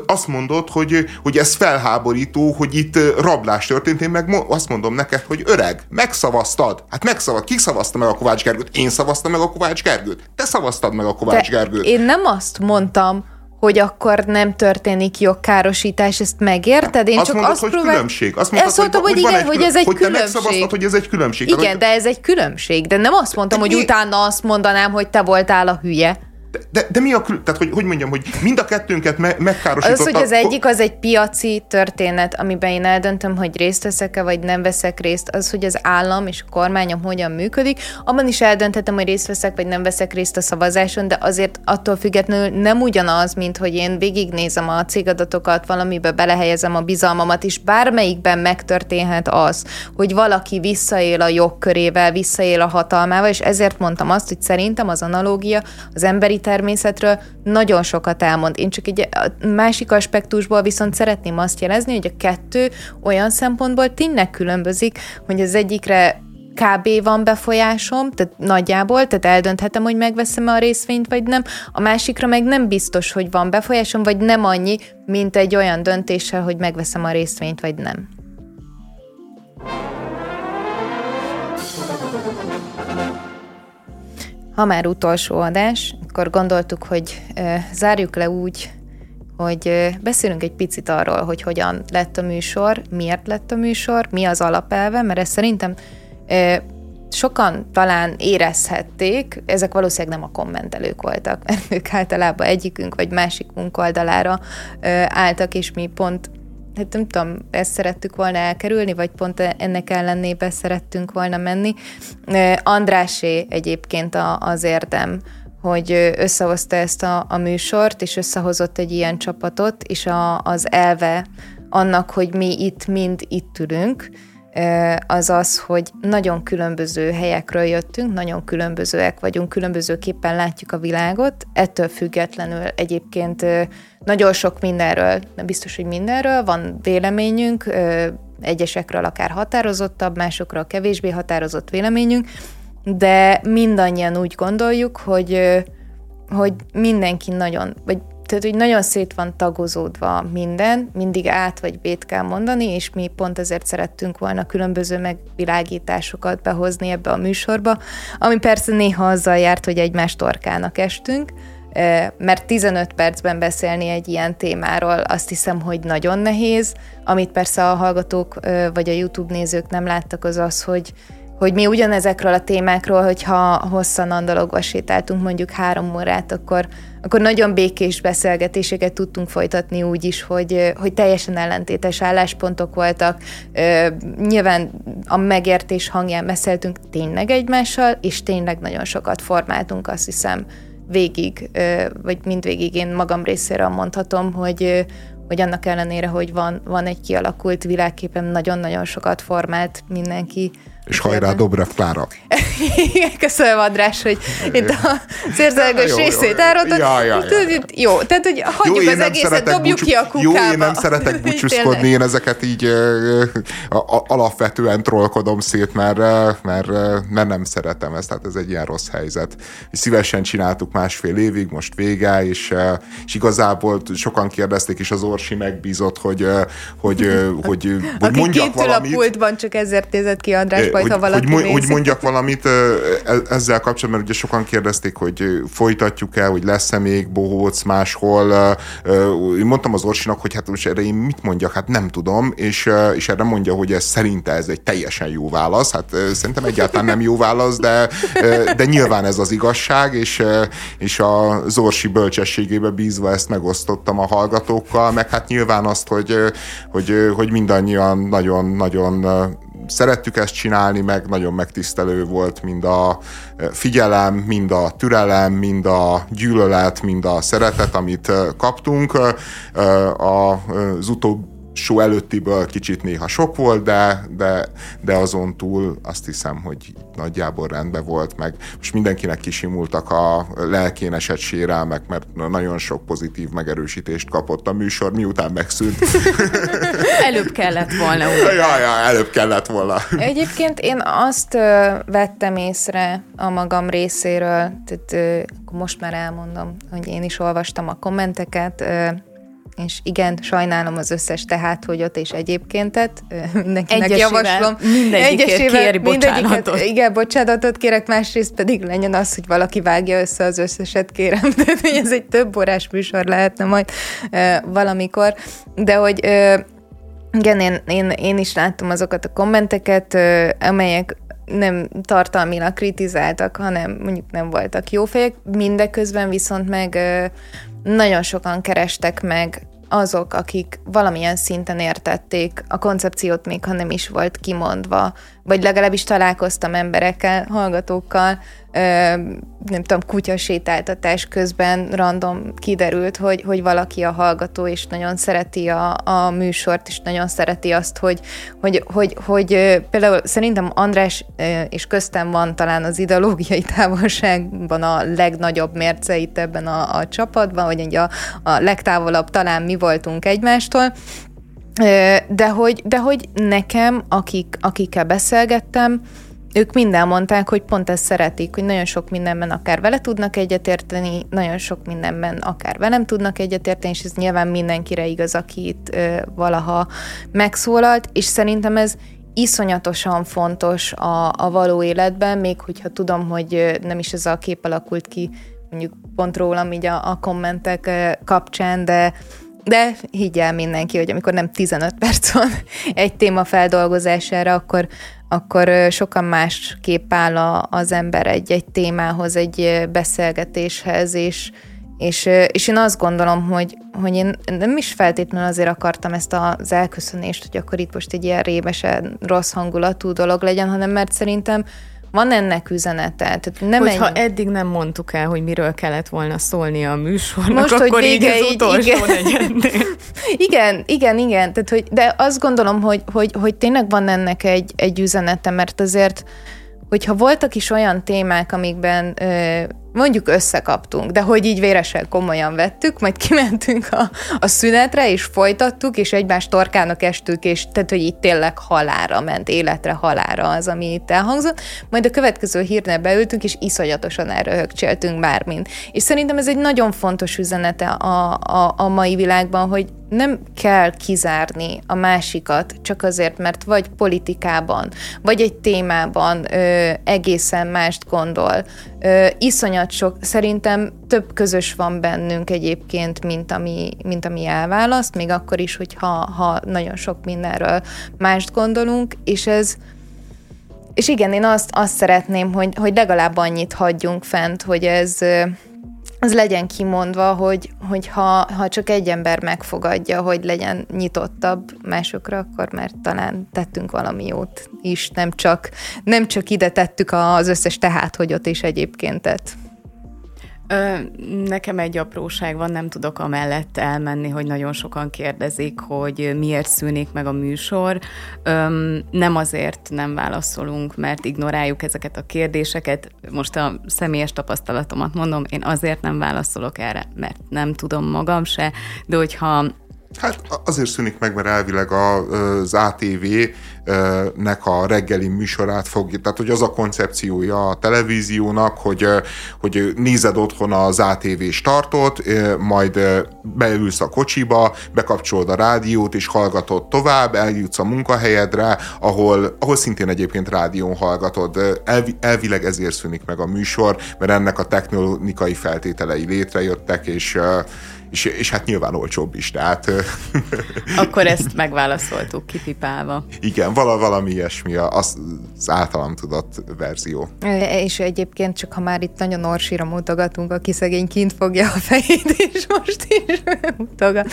azt mondod, hogy, hogy ez felháborító, hogy itt rablás történt, én meg azt mondom neked, hogy öreg, megszavaztad. Hát megszavaztad. Ki szavazta meg a Kovács Gergőt? Én szavaztam meg a Kovács Gergőt. Te szavaztad meg a Kovács De Gergőt. Én nem azt mondtam, hogy akkor nem történik jogkárosítás, ezt megérted? Én azt csak mondod, azt hogy próbál... különbség. Azt mondtad, ezt mondtam, hogy, hogy, igen, hogy ez egy hogy különbség. hogy ez egy különbség. Igen, hogy... de ez egy különbség. De nem azt mondtam, de hogy mi... utána azt mondanám, hogy te voltál a hülye. De, de, de mi a kül... Tehát, hogy, hogy mondjam, hogy mind a kettőnket me- megkárosította... Az, hogy az egyik az egy piaci történet, amiben én eldöntöm, hogy részt veszek-e, vagy nem veszek részt, az, hogy az állam és a kormányom hogyan működik, abban is eldönthetem, hogy részt veszek, vagy nem veszek részt a szavazáson, de azért attól függetlenül nem ugyanaz, mint hogy én végignézem a cégadatokat, valamibe belehelyezem a bizalmamat, és bármelyikben megtörténhet az, hogy valaki visszaél a jogkörével, visszaél a hatalmával, és ezért mondtam azt, hogy szerintem az analógia az emberi természetről nagyon sokat elmond. Én csak egy másik aspektusból viszont szeretném azt jelezni, hogy a kettő olyan szempontból tényleg különbözik, hogy az egyikre kb. van befolyásom, tehát nagyjából, tehát eldönthetem, hogy megveszem a részvényt, vagy nem. A másikra meg nem biztos, hogy van befolyásom, vagy nem annyi, mint egy olyan döntéssel, hogy megveszem a részvényt, vagy nem. Ha már utolsó adás, akkor gondoltuk, hogy zárjuk le úgy, hogy beszélünk egy picit arról, hogy hogyan lett a műsor, miért lett a műsor, mi az alapelve, mert ezt szerintem sokan talán érezhették, ezek valószínűleg nem a kommentelők voltak, mert ők általában egyikünk vagy másikunk oldalára álltak, és mi pont hát nem tudom, ezt szerettük volna elkerülni, vagy pont ennek ellenébe szerettünk volna menni. Andrásé egyébként az érdem, hogy összehozta ezt a, a műsort, és összehozott egy ilyen csapatot, és a, az elve annak, hogy mi itt mind itt ülünk, az az, hogy nagyon különböző helyekről jöttünk, nagyon különbözőek vagyunk, különbözőképpen látjuk a világot, ettől függetlenül egyébként nagyon sok mindenről, nem biztos, hogy mindenről, van véleményünk, egyesekről akár határozottabb, másokról kevésbé határozott véleményünk, de mindannyian úgy gondoljuk, hogy, hogy mindenki nagyon, vagy tehát, hogy nagyon szét van tagozódva minden, mindig át vagy bét kell mondani, és mi pont ezért szerettünk volna különböző megvilágításokat behozni ebbe a műsorba, ami persze néha azzal járt, hogy egymás torkának estünk, mert 15 percben beszélni egy ilyen témáról azt hiszem, hogy nagyon nehéz. Amit persze a hallgatók vagy a YouTube nézők nem láttak, az az, hogy hogy mi ugyanezekről a témákról, hogyha hosszan andalogva sétáltunk mondjuk három órát, akkor, akkor nagyon békés beszélgetéseket tudtunk folytatni úgy is, hogy, hogy teljesen ellentétes álláspontok voltak. Nyilván a megértés hangján beszéltünk tényleg egymással, és tényleg nagyon sokat formáltunk, azt hiszem, végig, vagy mindvégig én magam részéről mondhatom, hogy, hogy annak ellenére, hogy van, van egy kialakult világképem, nagyon-nagyon sokat formált mindenki és hajrá Dobrev Klára. Köszönöm, András, hogy itt az érzelgős részét elrontod. Ja, ja, ja. Jó, tehát, hogy hagyjuk jó, az egészet, dobjuk búcsú... ki a kukába. Jó, én nem szeretek búcsúzkodni, én ezeket így uh, alapvetően trollkodom szét, mert, mert, mert nem szeretem ezt, tehát ez egy ilyen rossz helyzet. Szívesen csináltuk másfél évig, most vége, és, és igazából sokan kérdezték, és az Orsi megbízott, hogy, hogy, hogy, hogy mondjak valamit. a pultban, csak ezért nézett ki András hogy, ha valaki hogy, hogy mondjak valamit e, ezzel kapcsolatban, mert ugye sokan kérdezték, hogy folytatjuk-e, hogy lesz-e még bohóc máshol. Mondtam az Orsinak, hogy hát most erre én mit mondjak, hát nem tudom, és, és erre mondja, hogy ez szerinte ez egy teljesen jó válasz. Hát szerintem egyáltalán nem jó válasz, de, de nyilván ez az igazság, és, és a Orsi bölcsességébe bízva ezt megosztottam a hallgatókkal, meg hát nyilván azt, hogy, hogy, hogy mindannyian nagyon-nagyon szerettük ezt csinálni, meg nagyon megtisztelő volt mind a e, figyelem, mind a türelem, mind a gyűlölet, mind a szeretet, amit e, kaptunk. E, az utóbbi show előttiből kicsit néha sok volt, de, de, de azon túl azt hiszem, hogy nagyjából rendben volt, meg most mindenkinek kisimultak a lelkén esett sérelmek, mert nagyon sok pozitív megerősítést kapott a műsor, miután megszűnt. előbb kellett volna. Ja, ja, előbb kellett volna. Egyébként én azt vettem észre a magam részéről, tehát most már elmondom, hogy én is olvastam a kommenteket, és igen, sajnálom az összes tehát, hogy ott és egyébkéntet, mindenkinek egyesével, javaslom. Mindegyikért kér bocsánatot. Igen, bocsánatot kérek, másrészt pedig legyen az, hogy valaki vágja össze az összeset, kérem. Tehát, hogy ez egy több órás műsor lehetne majd valamikor. De hogy igen, én, én, én is láttam azokat a kommenteket, amelyek nem tartalmilag kritizáltak, hanem mondjuk nem voltak jó fejek, mindeközben viszont meg nagyon sokan kerestek meg azok, akik valamilyen szinten értették a koncepciót, még ha nem is volt kimondva, vagy legalábbis találkoztam emberekkel, hallgatókkal, nem tudom, kutyasétáltatás közben random kiderült, hogy, hogy valaki a hallgató, és nagyon szereti a, a műsort, és nagyon szereti azt, hogy, hogy, hogy, hogy például szerintem András és köztem van talán az ideológiai távolságban a legnagyobb mérce itt ebben a, a csapatban, vagy a, a legtávolabb talán mi voltunk egymástól, de hogy, de hogy nekem, akik, akikkel beszélgettem, ők mind elmondták, hogy pont ezt szeretik, hogy nagyon sok mindenben akár vele tudnak egyetérteni, nagyon sok mindenben akár velem tudnak egyetérteni, és ez nyilván mindenkire igaz, aki ö, valaha megszólalt, és szerintem ez iszonyatosan fontos a, a való életben, még hogyha tudom, hogy nem is ez a kép alakult ki, mondjuk pont rólam így a, a kommentek kapcsán, de de higgyel mindenki, hogy amikor nem 15 perc van egy téma feldolgozására, akkor, akkor sokan más kép áll az ember egy-egy témához, egy beszélgetéshez, és, és, és én azt gondolom, hogy, hogy én nem is feltétlenül azért akartam ezt az elköszönést, hogy akkor itt most egy ilyen rébesen rossz hangulatú dolog legyen, hanem mert szerintem van ennek üzenete. Tehát nem Hogyha egy... eddig nem mondtuk el, hogy miről kellett volna szólni a műsornak, Most, akkor hogy vége, így az utolsó igen. igen, igen, igen. Tehát, hogy, de azt gondolom, hogy, hogy, hogy tényleg van ennek egy, egy üzenete, mert azért hogyha voltak is olyan témák, amikben ö, mondjuk összekaptunk, de hogy így véresen komolyan vettük, majd kimentünk a, a szünetre, és folytattuk, és egymás torkának estük, és tehát, hogy itt tényleg halára ment, életre halára az, ami itt elhangzott. Majd a következő hírnél beültünk, és iszonyatosan elröhögcséltünk bármint. És szerintem ez egy nagyon fontos üzenete a, a, a mai világban, hogy nem kell kizárni a másikat csak azért, mert vagy politikában, vagy egy témában ö, egészen mást gondol. Ö, iszonyat sok, szerintem több közös van bennünk egyébként, mint ami, mint ami elválaszt, még akkor is, hogyha ha nagyon sok mindenről mást gondolunk, és ez és igen, én azt, azt szeretném, hogy, hogy legalább annyit hagyjunk fent, hogy ez, az legyen kimondva, hogy, hogy ha, ha csak egy ember megfogadja, hogy legyen nyitottabb másokra, akkor már talán tettünk valami jót is, nem csak, nem csak ide tettük az összes tehát, hogy ott is egyébként tett. Ö, nekem egy apróság van, nem tudok amellett elmenni, hogy nagyon sokan kérdezik, hogy miért szűnik meg a műsor. Ö, nem azért nem válaszolunk, mert ignoráljuk ezeket a kérdéseket. Most a személyes tapasztalatomat mondom, én azért nem válaszolok erre, mert nem tudom magam se, de hogyha Hát azért szűnik meg, mert elvileg az ATV-nek a reggeli műsorát fogja, tehát hogy az a koncepciója a televíziónak, hogy, hogy nézed otthon az ATV startot, majd beülsz a kocsiba, bekapcsolod a rádiót, és hallgatod tovább, eljutsz a munkahelyedre, ahol, ahol szintén egyébként rádión hallgatod. Elvi, elvileg ezért szűnik meg a műsor, mert ennek a technikai feltételei létrejöttek, és és, és hát nyilván olcsóbb is, tehát... Akkor ezt megválaszoltuk kipipálva. Igen, vala, valami ilyesmi az, az általam tudott verzió. És egyébként csak ha már itt nagyon orsira mutogatunk, aki szegény kint fogja a fejét, és most is mutogat.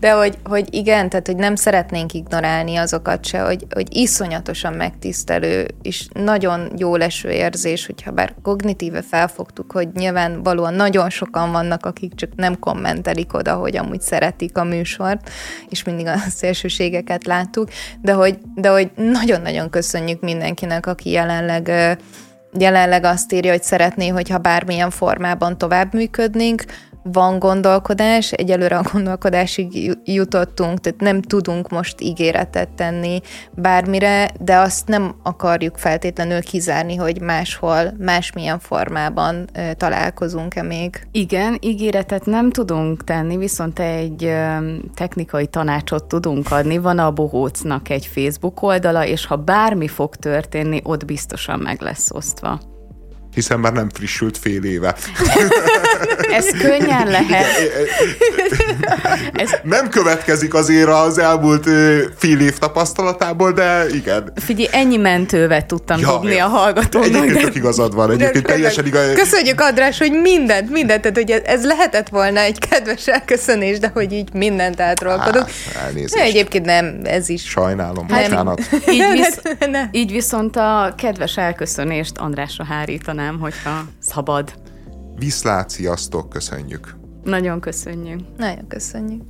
De hogy, hogy igen, tehát hogy nem szeretnénk ignorálni azokat se, hogy, hogy iszonyatosan megtisztelő, és nagyon jó leső érzés, hogyha bár kognitíve felfogtuk, hogy nyilván valóan nagyon sokan vannak, akik csak nem komment mentelik oda, hogy amúgy szeretik a műsort, és mindig a szélsőségeket láttuk, de hogy, de hogy nagyon-nagyon köszönjük mindenkinek, aki jelenleg jelenleg azt írja, hogy szeretné, hogyha bármilyen formában tovább működnénk, van gondolkodás, egyelőre a gondolkodásig jutottunk, tehát nem tudunk most ígéretet tenni bármire, de azt nem akarjuk feltétlenül kizárni, hogy máshol, másmilyen formában találkozunk-e még. Igen, ígéretet nem tudunk tenni, viszont egy technikai tanácsot tudunk adni. Van a Bohócnak egy Facebook oldala, és ha bármi fog történni, ott biztosan meg lesz osztva hiszen már nem frissült fél éve. Ez könnyen lehet. Ez... Nem következik azért az elmúlt fél év tapasztalatából, de igen. Figyelj, ennyi mentővet tudtam ja, dobni a hallgatónak. Egyébként de... igazad van, egyébként de, teljesen igaz. Köszönjük, András, hogy mindent, mindent, tehát hogy ez lehetett volna egy kedves elköszönés, de hogy így mindent átrolkodunk. Hát, egyébként nem, ez is. Sajnálom, hát, így, visz, így viszont a kedves elköszönést Andrásra hárítanám mondanám, hogyha szabad. Viszlát, sziasztok, köszönjük. Nagyon köszönjük. Nagyon köszönjük.